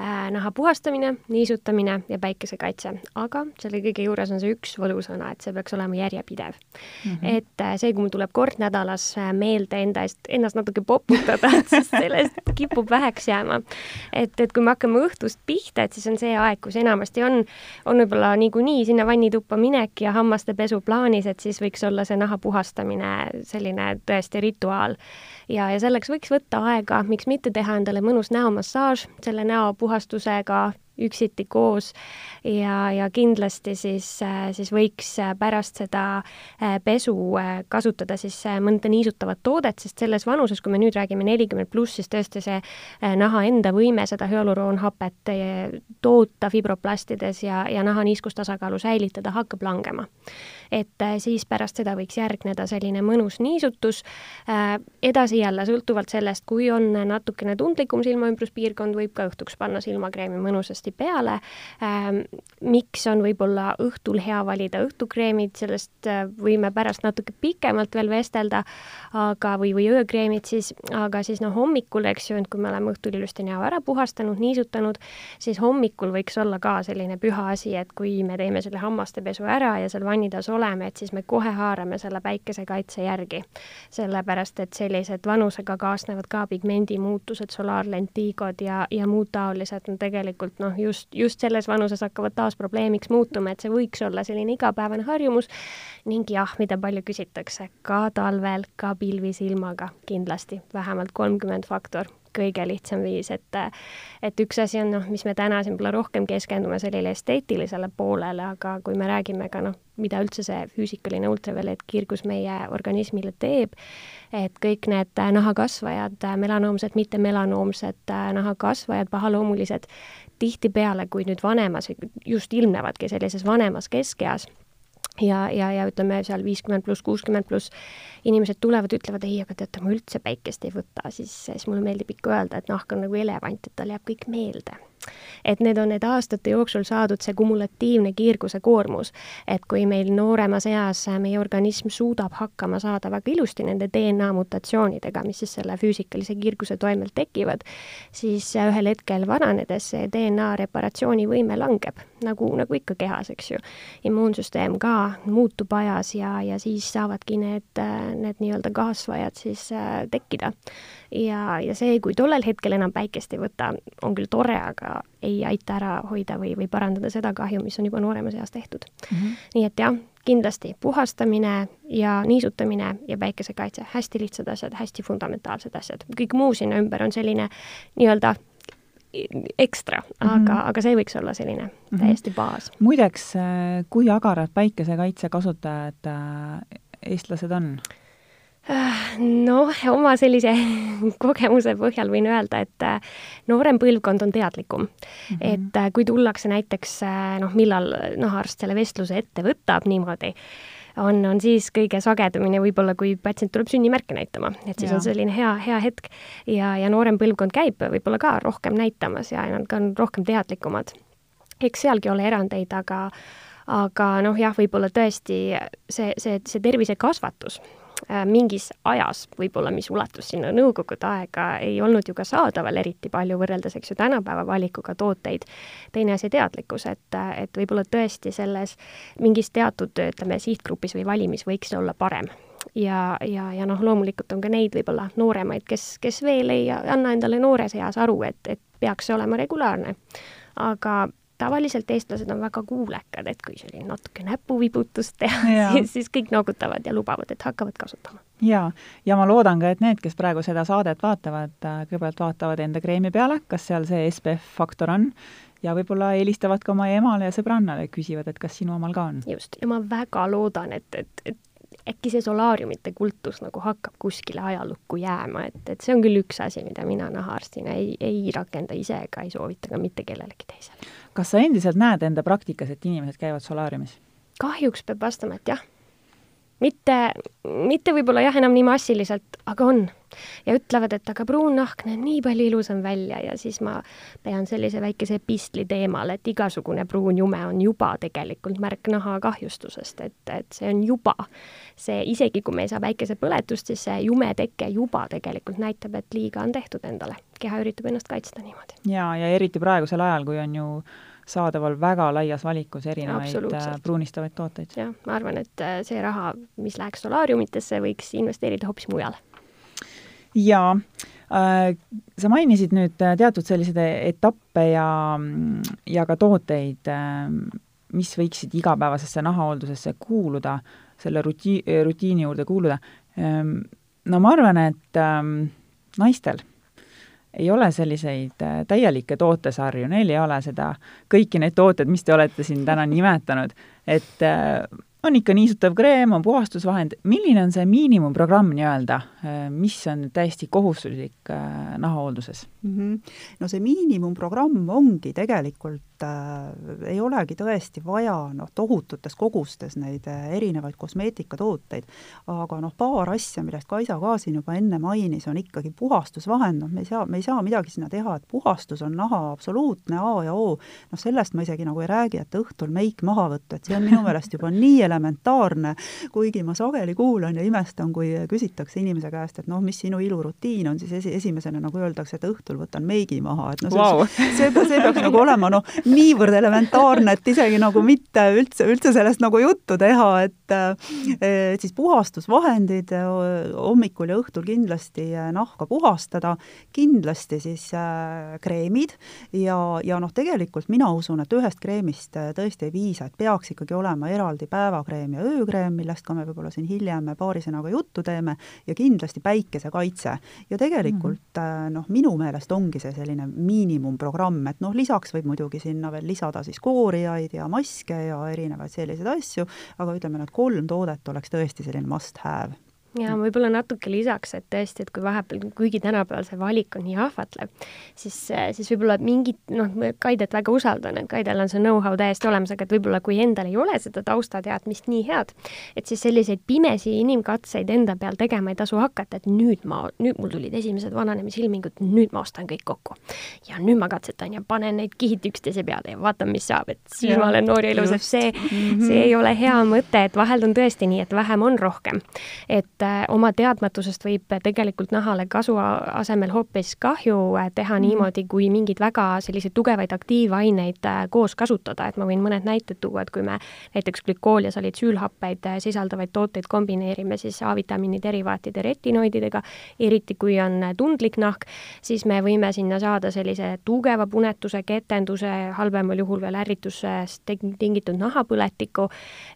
Äh, naha puhastamine, niisutamine ja päikesekaitse, aga selle kõige juures on see üks võlusõna, et see peaks olema järjepidev mm. -hmm. et äh, see, kui mul tuleb kord nädalas äh, meelde enda eest, ennast natuke poputada, siis sellest kipub väheks jääma. et, et kui me hakkame õhtust pihta, et siis on see aeg, kus enamasti on, on võib-olla niikuinii sinna vannituppa minek ja hammaste pesu plaanis, et siis võiks olla see naha puhastamine selline tõesti rituaal. Ja, ja selleks võiks võtta aega, miks mitte teha endale mõnus näomassaaž selle näopuhastusega üksiti koos. Ja, ja kindlasti siis, siis võiks pärast seda äh, pesu äh, kasutada siis äh, mõnda niisutavat toodet, sest selles vanuses, kui me nüüd räägime nelikümmend pluss, siis tõesti see naha enda võime seda hüaluroonhapet toota fibroplastides ja, ja naha niiskustasakaalu säilitada hakkab langema et siis pärast seda võiks järgneda selline mõnus niisutus. edasi jälle, sõltuvalt sellest, kui on natukene tundlikum silmaümbruspiirkond, võib ka õhtuks panna silmakreemi mõnusasti peale. miks on võib-olla õhtul hea valida õhtukreemid, sellest võime pärast natuke pikemalt veel vestelda, aga, või, või öökreemid siis, aga siis noh, hommikul, eks ju, et kui me oleme õhtul ilusti näo ära puhastanud, niisutanud, siis hommikul võiks olla ka selline püha asi, et kui me teeme selle hammastepesu ära ja seal vannitoas oleme, et siis me kohe haarame selle päikesekaitse järgi. sellepärast, et sellised vanusega kaasnevad ka pigmendimuutused, solaarlentiigod ja, ja muud taolised, no tegelikult noh, just, just selles vanuses hakkavad taas probleemiks muutuma, et see võiks olla selline igapäevane harjumus ning jah, mida palju küsitakse, ka talvel, ka pilvisilmaga kindlasti, vähemalt kolmkümmend faktor kõige lihtsam viis, et et üks asi on noh, mis me täna siin võib-olla rohkem keskendume sellele esteetilisele poolele, aga kui me räägime ka noh, mida üldse see füüsikaline ultraviolet kiirgus meie organismile teeb, et kõik need nahakasvajad, melanoomsed, mitte melanoomsed nahakasvajad, pahaloomulised, tihtipeale, kui nüüd vanemas, just ilmnevadki sellises vanemas keskeas ja, ja, ja ütleme seal viiskümmend pluss, kuuskümmend pluss inimesed tulevad, ütlevad ei, aga teate, ma üldse päikest ei võta, siis, siis mulle meeldib ikka öelda, et nahk on nagu elevant, et tal jääb kõik meelde et need on need aastate jooksul saadud see kumulatiivne kiirguse koormus, et kui meil nooremas eas meie organism suudab hakkama saada väga ilusti nende DNA mutatsioonidega, mis siis selle füüsikalise kiirguse toimel tekivad, siis ühel hetkel vananedes see DNA reparatsioonivõime langeb, nagu, nagu ikka kehas, eks ju. immuunsüsteem ka muutub ajas ja, ja siis saavadki need, need nii-öelda kasvajad siis äh, tekkida ja, ja see, kui tollel hetkel enam päikest ei võta, on küll tore, aga ei aita ära hoida või, või parandada seda kahju, mis on juba nooremas eas tehtud mm. -hmm. nii et jah, kindlasti puhastamine ja niisutamine ja päikesekaitse, hästi lihtsad asjad, hästi fundamentaalsed asjad. kõik muu sinna ümber on selline nii-öelda ekstra, aga mm, -hmm. aga see võiks olla selline mm -hmm. täiesti baas. muideks, kui agarad päikesekaitse kasutajad äh, eestlased on? Noh, oma sellise kogemuse põhjal võin öelda, et äh, noorem põlvkond on teadlikum mm. -hmm. et äh, kui tullakse näiteks äh, noh, millal nahaarst selle vestluse ette võtab niimoodi, on, on siis kõige sagedamini võib-olla, kui patsient tuleb sünnimärke näitama, et siis ja. on selline hea, hea hetk. ja, ja noorem põlvkond käib võib-olla ka rohkem näitamas ja nad on rohkem teadlikumad. eks sealgi ole erandeid, aga aga noh, jah, võib-olla tõesti see, see, see tervisekasvatus mingis ajas võib-olla, mis ulatus sinna nõukogude aega, ei olnud ju ka saadaval eriti palju võrreldes, eks ju, tänapäeva valikuga tooteid. teine asi, teadlikkus, et, et võib-olla tõesti selles mingis teatud, ütleme, sihtgrupis või valimis võiks olla parem ja, ja, ja noh, loomulikult on ka neid võib-olla nooremaid, kes, kes veel ei anna endale noores eas aru, et, et peaks see olema regulaarne. aga tavaliselt eestlased on väga kuulekad, et kui selline natuke näpuvibutust teha, siis, siis kõik noogutavad ja lubavad, et hakkavad kasutama. jaa, ja ma loodan ka, et need, kes praegu seda saadet vaatavad, äh, kõigepealt vaatavad enda kreemi peale, kas seal see SPF faktor on, ja võib-olla helistavad ka oma emale ja sõbrannale ja küsivad, et kas sinu omal ka on. just, ja ma väga loodan, et, et, et äkki see solaariumite kultus nagu hakkab kuskile ajalukku jääma, et, et see on küll üks asi, mida mina nahaarstina ei, ei rakenda ise ega ei soovita ka mitte kellelegi teisele kas sa endiselt näed enda praktikas, et inimesed käivad solaariumis? kahjuks peab vastama, et jah. mitte, mitte võib-olla jah, enam nii massiliselt, aga on. ja ütlevad, et aga pruun nahk näeb nii palju ilusam välja ja siis ma pean sellise väikese epistli teemal, et igasugune pruun jume on juba tegelikult märk naha kahjustusest, et, et see on juba. see, isegi kui me ei saa päikesepõletust, siis see jume teke juba tegelikult näitab, et liiga on tehtud endale. Keha üritab ennast kaitsta niimoodi. jaa, ja eriti praegusel ajal, kui on ju saadaval väga laias valikus erinevaid äh, pruunistavaid tooteid. jah, ma arvan, et äh, see raha, mis läheks solaariumitesse, võiks investeerida hoopis mujale. jaa äh,, sa mainisid nüüd äh, teatud selliseid etappe ja, ja ka tooteid äh,, mis võiksid igapäevasesse nahahooldusesse kuuluda, selle rutii-, rutiini juurde kuuluda. No ma arvan, et ähm, naistel ei ole selliseid äh, täielikke tootesarju, neil ei ole seda, kõiki neid tooteid, mis te olete siin täna nimetanud, et äh, on ikka niisutav kreem, on puhastusvahend, milline on see miinimumprogramm nii-öelda, äh, mis on täiesti kohustuslik nahahoolduses mm? -hmm. no see miinimumprogramm ongi tegelikult äh, ei olegi tõesti vaja noh, tohututes kogustes neid äh, erinevaid kosmeetikatooteid, aga noh, paar asja, millest Kaisa ka siin juba enne mainis, on ikkagi puhastusvahend, noh me ei saa, me ei saa midagi sinna teha, et puhastus on naha absoluutne A ja O, noh sellest ma isegi nagu ei räägi, et õhtul meik maha võtta, et see on minu meelest juba nii elementaarne, kuigi ma sageli kuulan ja imestan, kui küsitakse inimese käest, et noh, mis sinu ilurutiin on, siis esi, esimesena nagu öeldakse, et õhtul võtan meigi maha, et noh, wow. see, see, see peaks nagu olema noh, niivõrd elementaarne, et isegi nagu mitte üldse, üldse sellest nagu juttu teha, et et siis puhastusvahendid hommikul ja õhtul kindlasti nahka puhastada, kindlasti siis kreemid ja, ja noh, tegelikult mina usun, et ühest kreemist tõesti ei piisa, et peaks ikkagi olema eraldi päevakreem ja öökreem, millest ka me võib-olla siin hiljem paari sõnaga juttu teeme, ja kindlasti päikesekaitse. ja tegelikult mm noh, minu meelest ongi see selline miinimumprogramm, et noh, lisaks võib muidugi sinna veel lisada siis koorijaid ja maske ja erinevaid selliseid asju, aga ütleme, need kolm toodet oleks tõesti selline must have ja võib-olla natuke lisaks, et tõesti, et kui vahepeal, kuigi tänapäeval see valik on nii ahvatlev, siis, siis võib-olla mingid, noh, Kaidet väga usaldan, et Kaidel on see know-how täiesti olemas, aga et võib-olla kui endal ei ole seda taustateadmist nii head, et siis selliseid pimesi inimkatseid enda peal tegema ei tasu hakata, et nüüd ma, nüüd mul tulid esimesed vananemisilmingud, nüüd ma ostan kõik kokku. ja nüüd ma katsetan ja panen neid kihid üksteise peale ja vaatan, mis saab, et siis ja, ma olen noor ja ilus, et see -hmm. see ei ole hea mõte, et vahel on tõesti nii, et vähem on rohkem. et oma teadmatusest võib tegelikult nahale kasu asemel hoopis kahju äh, teha mm. niimoodi, kui mingeid väga selliseid tugevaid aktiivaineid äh, koos kasutada, et ma võin mõned näited tuua, et kui me näiteks glükool ja salitsüülhappeid sisaldavaid tooteid kombineerime siis A-vitamiini derivaatide retinoididega, eriti kui on tundlik nahk, siis me võime sinna saada sellise tugeva punetuse, ketenduse, halvemal juhul veel ärritusest tingitud nahapõletiku,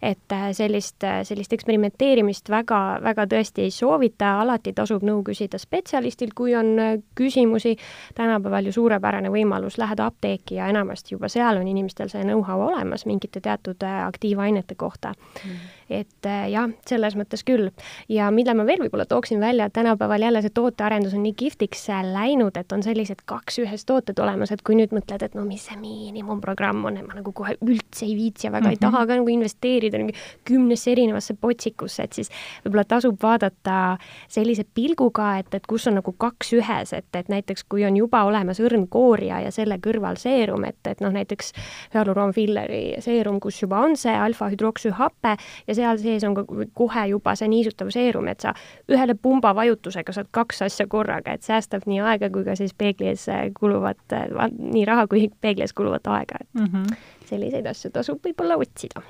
et sellist, sellist eksperimenteerimist väga, väga tõesti ei soovita, alati tasub nõu küsida spetsialistilt, kui on äh, küsimusi. tänapäeval ju suurepärane võimalus, lähed apteeki ja enamasti juba seal on inimestel see know-how olemas mingite teatud äh, aktiivainete kohta mm et äh, jah, selles mõttes küll. ja mille ma veel võib-olla tooksin välja, et tänapäeval jälle see tootearendus on nii kihvtiks äh, läinud, et on sellised kaks ühes tooted olemas, et kui nüüd mõtled, et no mis see miinimumprogramm on, et ma nagu kohe üldse ei viitsi ja väga mm -hmm. ei taha ka nagu investeerida mingi kümnesse erinevasse potsikusse, et siis võib-olla tasub vaadata sellise pilguga, et, et kus on nagu kaks ühes, et, et näiteks kui on juba olemas õrnkoorija ja selle kõrval seerum, et, et noh, näiteks hüaluroonfilleri seerum, kus juba on see alfa-hüdroksühape ja see seal sees on ka kohe juba see niisutav seerum, et sa ühele pumba vajutusega saad kaks asja korraga, et säästab nii aega kui ka siis peegli ees kuluvat, nii raha kui peegli ees kuluvat aega, et mm -hmm. selliseid asju tasub võib-olla otsida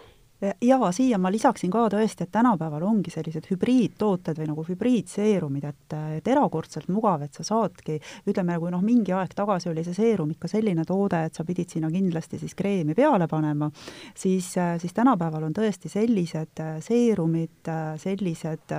ja siia ma lisaksin ka tõesti, et tänapäeval ongi sellised hübriidtooted või nagu hübriidseerumid, et, et erakordselt mugav, et sa saadki, ütleme, kui noh, mingi aeg tagasi oli see seerum ikka selline toode, et sa pidid sinna kindlasti siis kreemi peale panema, siis, siis tänapäeval on tõesti sellised seerumid, sellised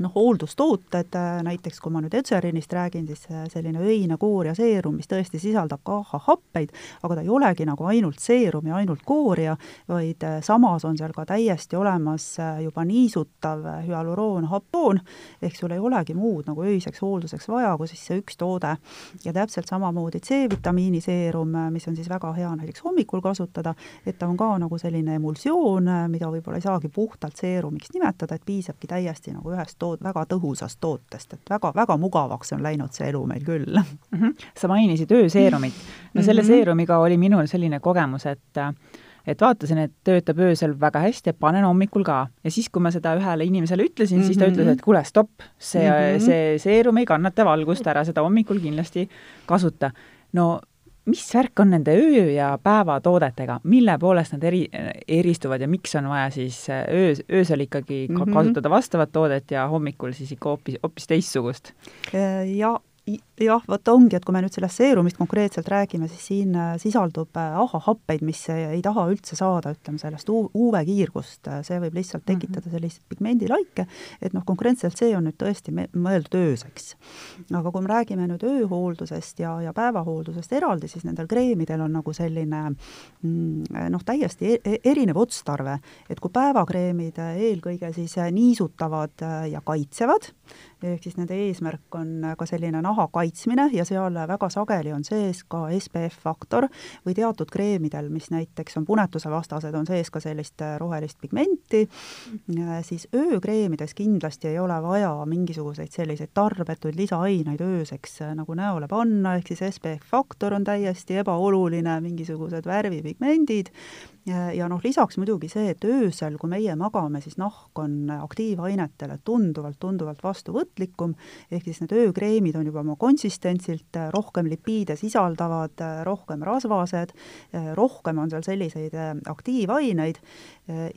noh, hooldustooted, äh, näiteks kui ma nüüd Etserinist räägin, siis äh, selline öine koorja seerum, mis tõesti sisaldab ka AHA-happeid, aga ta ei olegi nagu ainult seerum ja ainult koorja, vaid äh, samas on seal ka täiesti olemas juba niisutav hüaluroonhaptoon, ehk sul ei olegi muud nagu öiseks hoolduseks vaja, kui siis see üks toode. ja täpselt samamoodi C-vitamiini seerum, mis on siis väga hea näiteks hommikul kasutada, et ta on ka nagu selline emulsioon, mida võib-olla ei saagi puhtalt seerumiks nimetada, et piisabki täiesti nagu ühest toodest, tood-, väga tõhusast tootest, et väga, väga mugavaks on läinud see elu meil küll mm. -hmm. sa mainisid ööseerumit. no selle mm -hmm. seerumiga oli minul selline kogemus, et et vaatasin, et töötab öösel väga hästi, et panen hommikul ka. ja siis, kui ma seda ühele inimesele ütlesin mm, -hmm. siis ta ütles, mhm. et kuule, stopp, see mm, -hmm. see seerum ei kannata valgust ära, seda hommikul kindlasti kasuta. no mis värk on nende öö- ja päevatoodetega, mille poolest nad eri, eristuvad ja miks on vaja siis äh, öö, öösel ikkagi mm -hmm. kasutada vastavat toodet ja hommikul siis ikka hoopis, hoopis teistsugust? Äh, ja jah, vot ongi, et kui me nüüd sellest seerumist konkreetselt räägime, siis siin äh, sisaldub äh, ahahappeid, mis ei taha üldse saada, ütleme, sellest UV-kiirgust, see võib lihtsalt mhm. tekitada selliseid pigmendilaike, et noh, konkreetselt see on nüüd tõesti mõeldud ööseks. aga kui me räägime nüüd ööhooldusest ja, ja päevahooldusest eraldi, siis nendel kreemidel on nagu selline mm, noh, täiesti e-, e erinev otstarve, et kui päevakreemid eelkõige siis niisutavad ja kaitsevad, ehk siis nende eesmärk on ka selline naha kaitsmine ja seal väga sageli on sees ka SPF-faktor või teatud kreemidel, mis näiteks on punetuse vastased, on sees ka sellist rohelist pigmenti, siis öökreemides kindlasti ei ole vaja mingisuguseid selliseid tarbetuid lisaaineid ööseks nagu näole panna, ehk siis SPF-faktor on täiesti ebaoluline, mingisugused värvipigmendid, ja noh, lisaks muidugi see, et öösel, kui meie magame, siis nahk on aktiivainetele tunduvalt-tunduvalt vastuvõtlikum, ehk siis need öökreemid on juba oma konsistentsilt rohkem lipiide sisaldavad, rohkem rasvased, rohkem on seal selliseid aktiivaineid.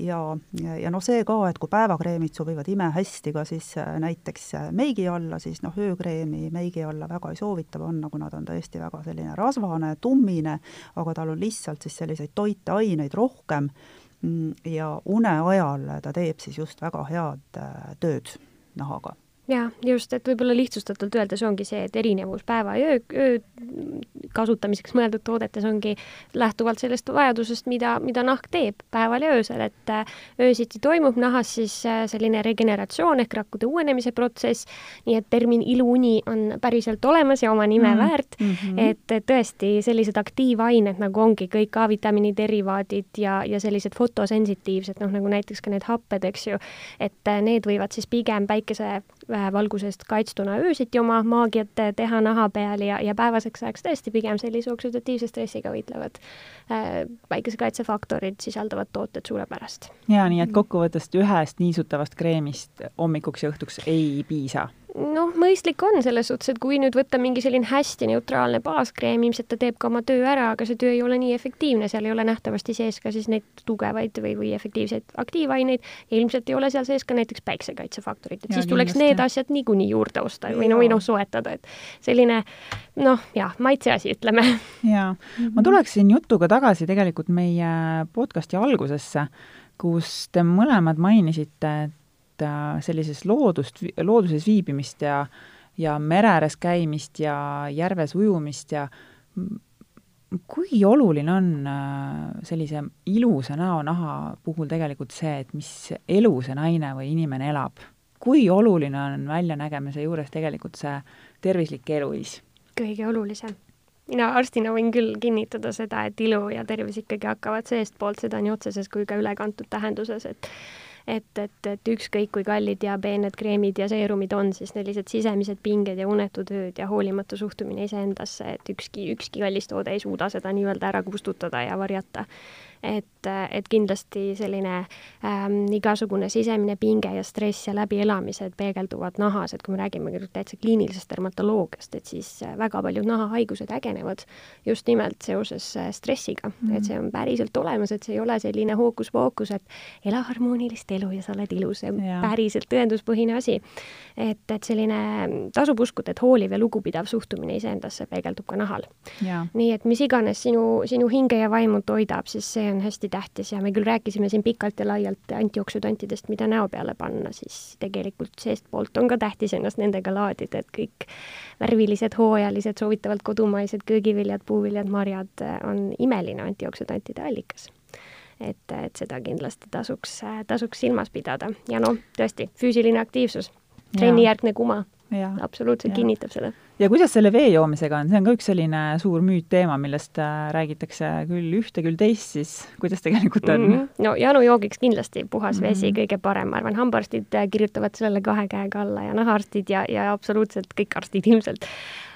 Ja, ja noh, see ka, et kui päevakreemid sobivad imehästi ka siis näiteks meigi alla, siis noh, öökreemi meigi alla väga ei soovita panna, kuna ta on tõesti väga selline rasvane, tummine, aga tal on lihtsalt siis selliseid toiteaineid rohkem. Mm, ja une ajal ta teeb siis just väga head äh, tööd nahaga jaa, just, et võib-olla lihtsustatult öeldes ongi see, et erinevus päeva ja öö, öö kasutamiseks mõeldud toodetes ongi lähtuvalt sellest vajadusest, mida, mida nahk teeb päeval ja öösel, et äh, öösiti toimub nahas siis äh, selline regeneratsioon ehk rakkude uuenemise protsess, nii et termin iluuni on päriselt olemas ja oma nime mm. väärt mm, -hmm. et, et tõesti sellised aktiivained nagu ongi kõik A-vitamiini derivaadid ja, ja sellised fotosensitiivsed, noh nagu näiteks ka need happed, eks ju, et äh, need võivad siis pigem päikese valgusest kaitstuna öösiti oma maagiat teha naha peal ja, ja päevaseks ajaks tõesti pigem sellise oksüdatiivse stressiga võitlevad äh, päikesekaitsefaktorid sisaldavad tooted suurepärast. jaa, nii et kokkuvõttes ühest niisutavast kreemist hommikuks ja õhtuks ei piisa noh, mõistlik on selles suhtes, et kui nüüd võtta mingi selline hästi neutraalne baaskreem, ilmselt ta teeb ka oma töö ära, aga see töö ei ole nii efektiivne, seal ei ole nähtavasti sees ka siis neid tugevaid või, või efektiivseid aktiivaineid ja ilmselt ei ole seal sees ka näiteks päiksekaitsefaktorit, et ja, siis tuleks kindlasti. need asjad niikuinii juurde osta või no, või noh, soetada, et selline noh, jah, maitse asi, ütleme. jaa, ma tuleksin jutuga tagasi tegelikult meie podcasti algusesse, kus te mõlemad mainisite, et sellises loodust, looduses viibimist ja ja mere ääres käimist ja järves ujumist ja kui oluline on äh, sellise ilusa näonaha puhul tegelikult see, et mis elu see naine või inimene elab? kui oluline on väljanägemise juures tegelikult see tervislik eluviis? kõige olulisem. mina arstina võin küll kinnitada seda, et ilu ja tervis ikkagi hakkavad seestpoolt, seda nii otseses kui ka ülekantud tähenduses, et et, et, et ükskõik kui kallid ja peened kreemid ja seerumid on, siis sellised sisemised pinged ja unetud ööd ja hoolimatu suhtumine iseendasse, et ükski, ükski kallis toode ei suuda seda nii-öelda ära kustutada ja varjata et, et kindlasti selline ähm, igasugune sisemine pinge ja stress ja läbielamised peegelduvad nahas, et kui me räägime täitsa kliinilisest dermatoloogiast, et siis äh, väga paljud nahahaigused ägenevad just nimelt seoses äh, stressiga mm, -hmm. et see on päriselt olemas, et see ei ole selline hookus-pookus, et ela harmoonilist elu ja sa oled ilus, see on ja. päriselt tõenduspõhine asi. et, et selline, tasub uskuda, et hooliv ja lugupidav suhtumine iseendasse peegeldub ka nahal. nii et mis iganes sinu, sinu hinge ja vaimu toidab, siis see on hästi tähtis ja me küll rääkisime siin pikalt ja laialt antioksüdantidest, mida näo peale panna, siis tegelikult seestpoolt on ka tähtis ennast nendega laadida, et kõik värvilised, hooajalised, soovitavalt kodumaised köögiviljad, puuviljad, marjad on imeline antioksüdantide allikas et, et seda kindlasti tasuks, tasuks silmas pidada ja noh, tõesti, füüsiline aktiivsus, trennijärgne kuma absoluutselt ja. kinnitab seda. Ja kuidas selle vee joomisega on, see on ka üks selline suur müütteema, millest äh, räägitakse küll ühte, küll teist, siis kuidas tegelikult on mm? -hmm. no janujoogiks kindlasti puhas mm -hmm. vesi kõige parem, ma arvan, hambaarstid äh, kirjutavad sellele kahe käega alla ja nahaarstid ja, ja absoluutselt kõik arstid ilmselt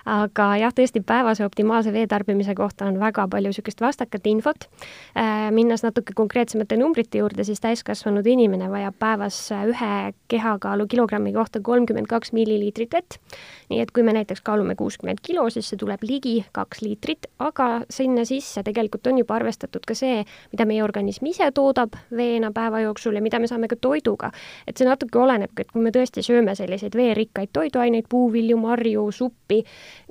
aga jah, tõesti päevase optimaalse vee tarbimise kohta on väga palju niisugust vastakat infot. Äh, minnes natuke konkreetsemate numbrite juurde, siis täiskasvanud inimene vajab päevas ühe kehakaalu kilogrammi kohta kolmkümmend kaks milliliitrit vett. nii et kui me näiteks kaalume kuuskümmend kilo, siis see tuleb ligi kaks liitrit, aga sinna sisse tegelikult on juba arvestatud ka see, mida meie organism ise toodab veena päeva jooksul ja mida me saame ka toiduga. et see natuke olenebki, et kui me tõesti sööme selliseid veerikkaid toiduaineid, puuvilju, marju, suppi,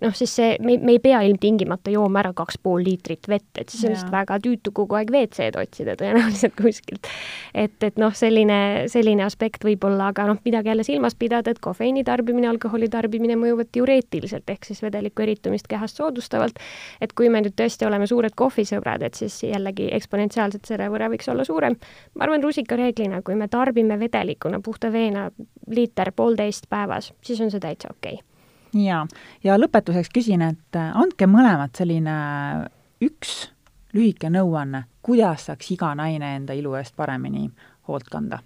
noh, siis see, me, me ei pea ilmtingimata jooma ära kaks pool liitrit vett, et siis on lihtsalt väga tüütu kogu aeg WC-d otsida tõenäoliselt kuskilt. et, et noh, selline, selline aspekt võib-olla, aga noh, midagi jälle silmas pidada, et kofeiini tarbimine, alkoholi tarbimine mõjuvad diureetiliselt ehk siis vedeliku eritumist kehast soodustavalt. et kui me nüüd tõesti oleme suured kohvisõbrad, et siis jällegi eksponentsiaalselt selle võrra võiks olla suurem. ma arvan, rusikareeglina, kui me tarbime vedelikuna puhta veena liiter poolteist päevas, siis on see täitsa okei okay. Jaa, ja lõpetuseks küsin, et andke mõlemad selline üks lühike nõuanne, kuidas saaks iga naine enda ilu eest paremini hoolt kanda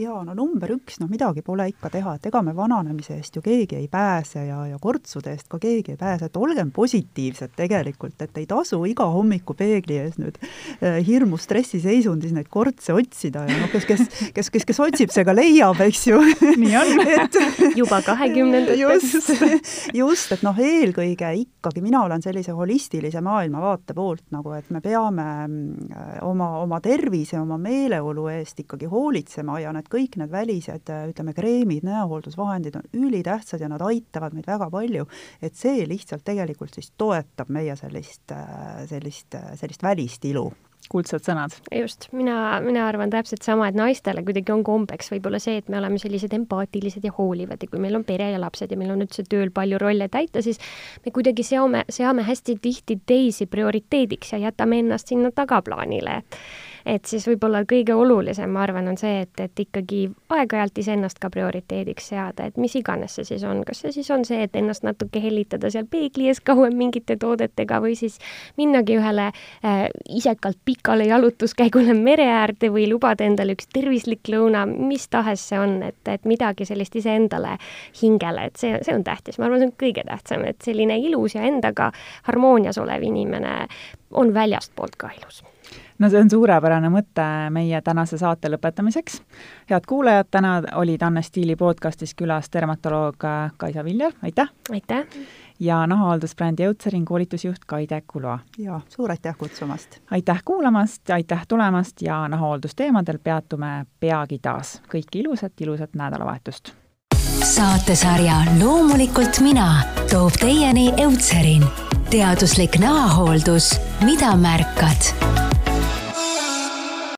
jaa, no number üks, noh midagi pole ikka teha, et ega me vananemise eest ju keegi ei pääse ja, ja kortsude eest ka keegi ei pääse, et olgem positiivsed tegelikult, et ei tasu iga hommiku peegli ees nüüd äh, hirmu stressiseisundis neid kortse otsida ja noh, kes, kes, kes, kes, kes otsib, see ka leiab, eks ju. nii on et juba kahekümnendatest. just, just, et noh, eelkõige ikkagi mina olen sellise holistilise maailmavaate poolt nagu, et me peame äh, oma, oma tervise, oma meeleolu eest ikkagi hoolitsema ja need kõik need välised, ütleme, kreemid, näohooldusvahendid on ülitähtsad ja nad aitavad meid väga palju, et see lihtsalt tegelikult siis toetab meie sellist, sellist, sellist välist ilu. Kuldsed sõnad. just, mina, mina arvan täpselt sama, et naistele kuidagi on kombeks võib-olla see, et me oleme sellised empaatilised ja hoolivad ja kui meil on pere ja lapsed ja meil on üldse tööl palju rolle täita, siis me kuidagi seome, seame hästi tihti teisi prioriteediks ja jätame ennast sinna tagaplaanile, et et siis võib-olla kõige olulisem, ma arvan, on see, et, et ikkagi aeg-ajalt iseennast ka prioriteediks seada, et mis iganes see siis on, kas see siis on see, et ennast natuke hellitada seal peegli ees kauem mingite toodetega või siis minnagi ühele äh, isekalt pikale jalutuskäigule mere äärde või lubada endale üks tervislik lõuna, mis tahes see on, et, et midagi sellist iseendale hingele, et see, see on tähtis, ma arvan, see on kõige tähtsam, et selline ilus ja endaga harmoonias olev inimene on väljastpoolt ka ilus no see on suurepärane mõte meie tänase saate lõpetamiseks. head kuulajad, täna olid Anne Stiili podcastis külas dermatoloog Kaisa Viljar, aitäh! aitäh! ja nahahaldusbrändi Eutserin koolitusjuht Kaide Kuloa. jaa, suur aitäh kutsumast! aitäh kuulamast, aitäh tulemast ja nahahooldusteemadel peatume peagi taas. kõike ilusat, ilusat nädalavahetust! saatesarja Loomulikult mina toob teieni Eutserin. teaduslik nahahooldus, mida märkad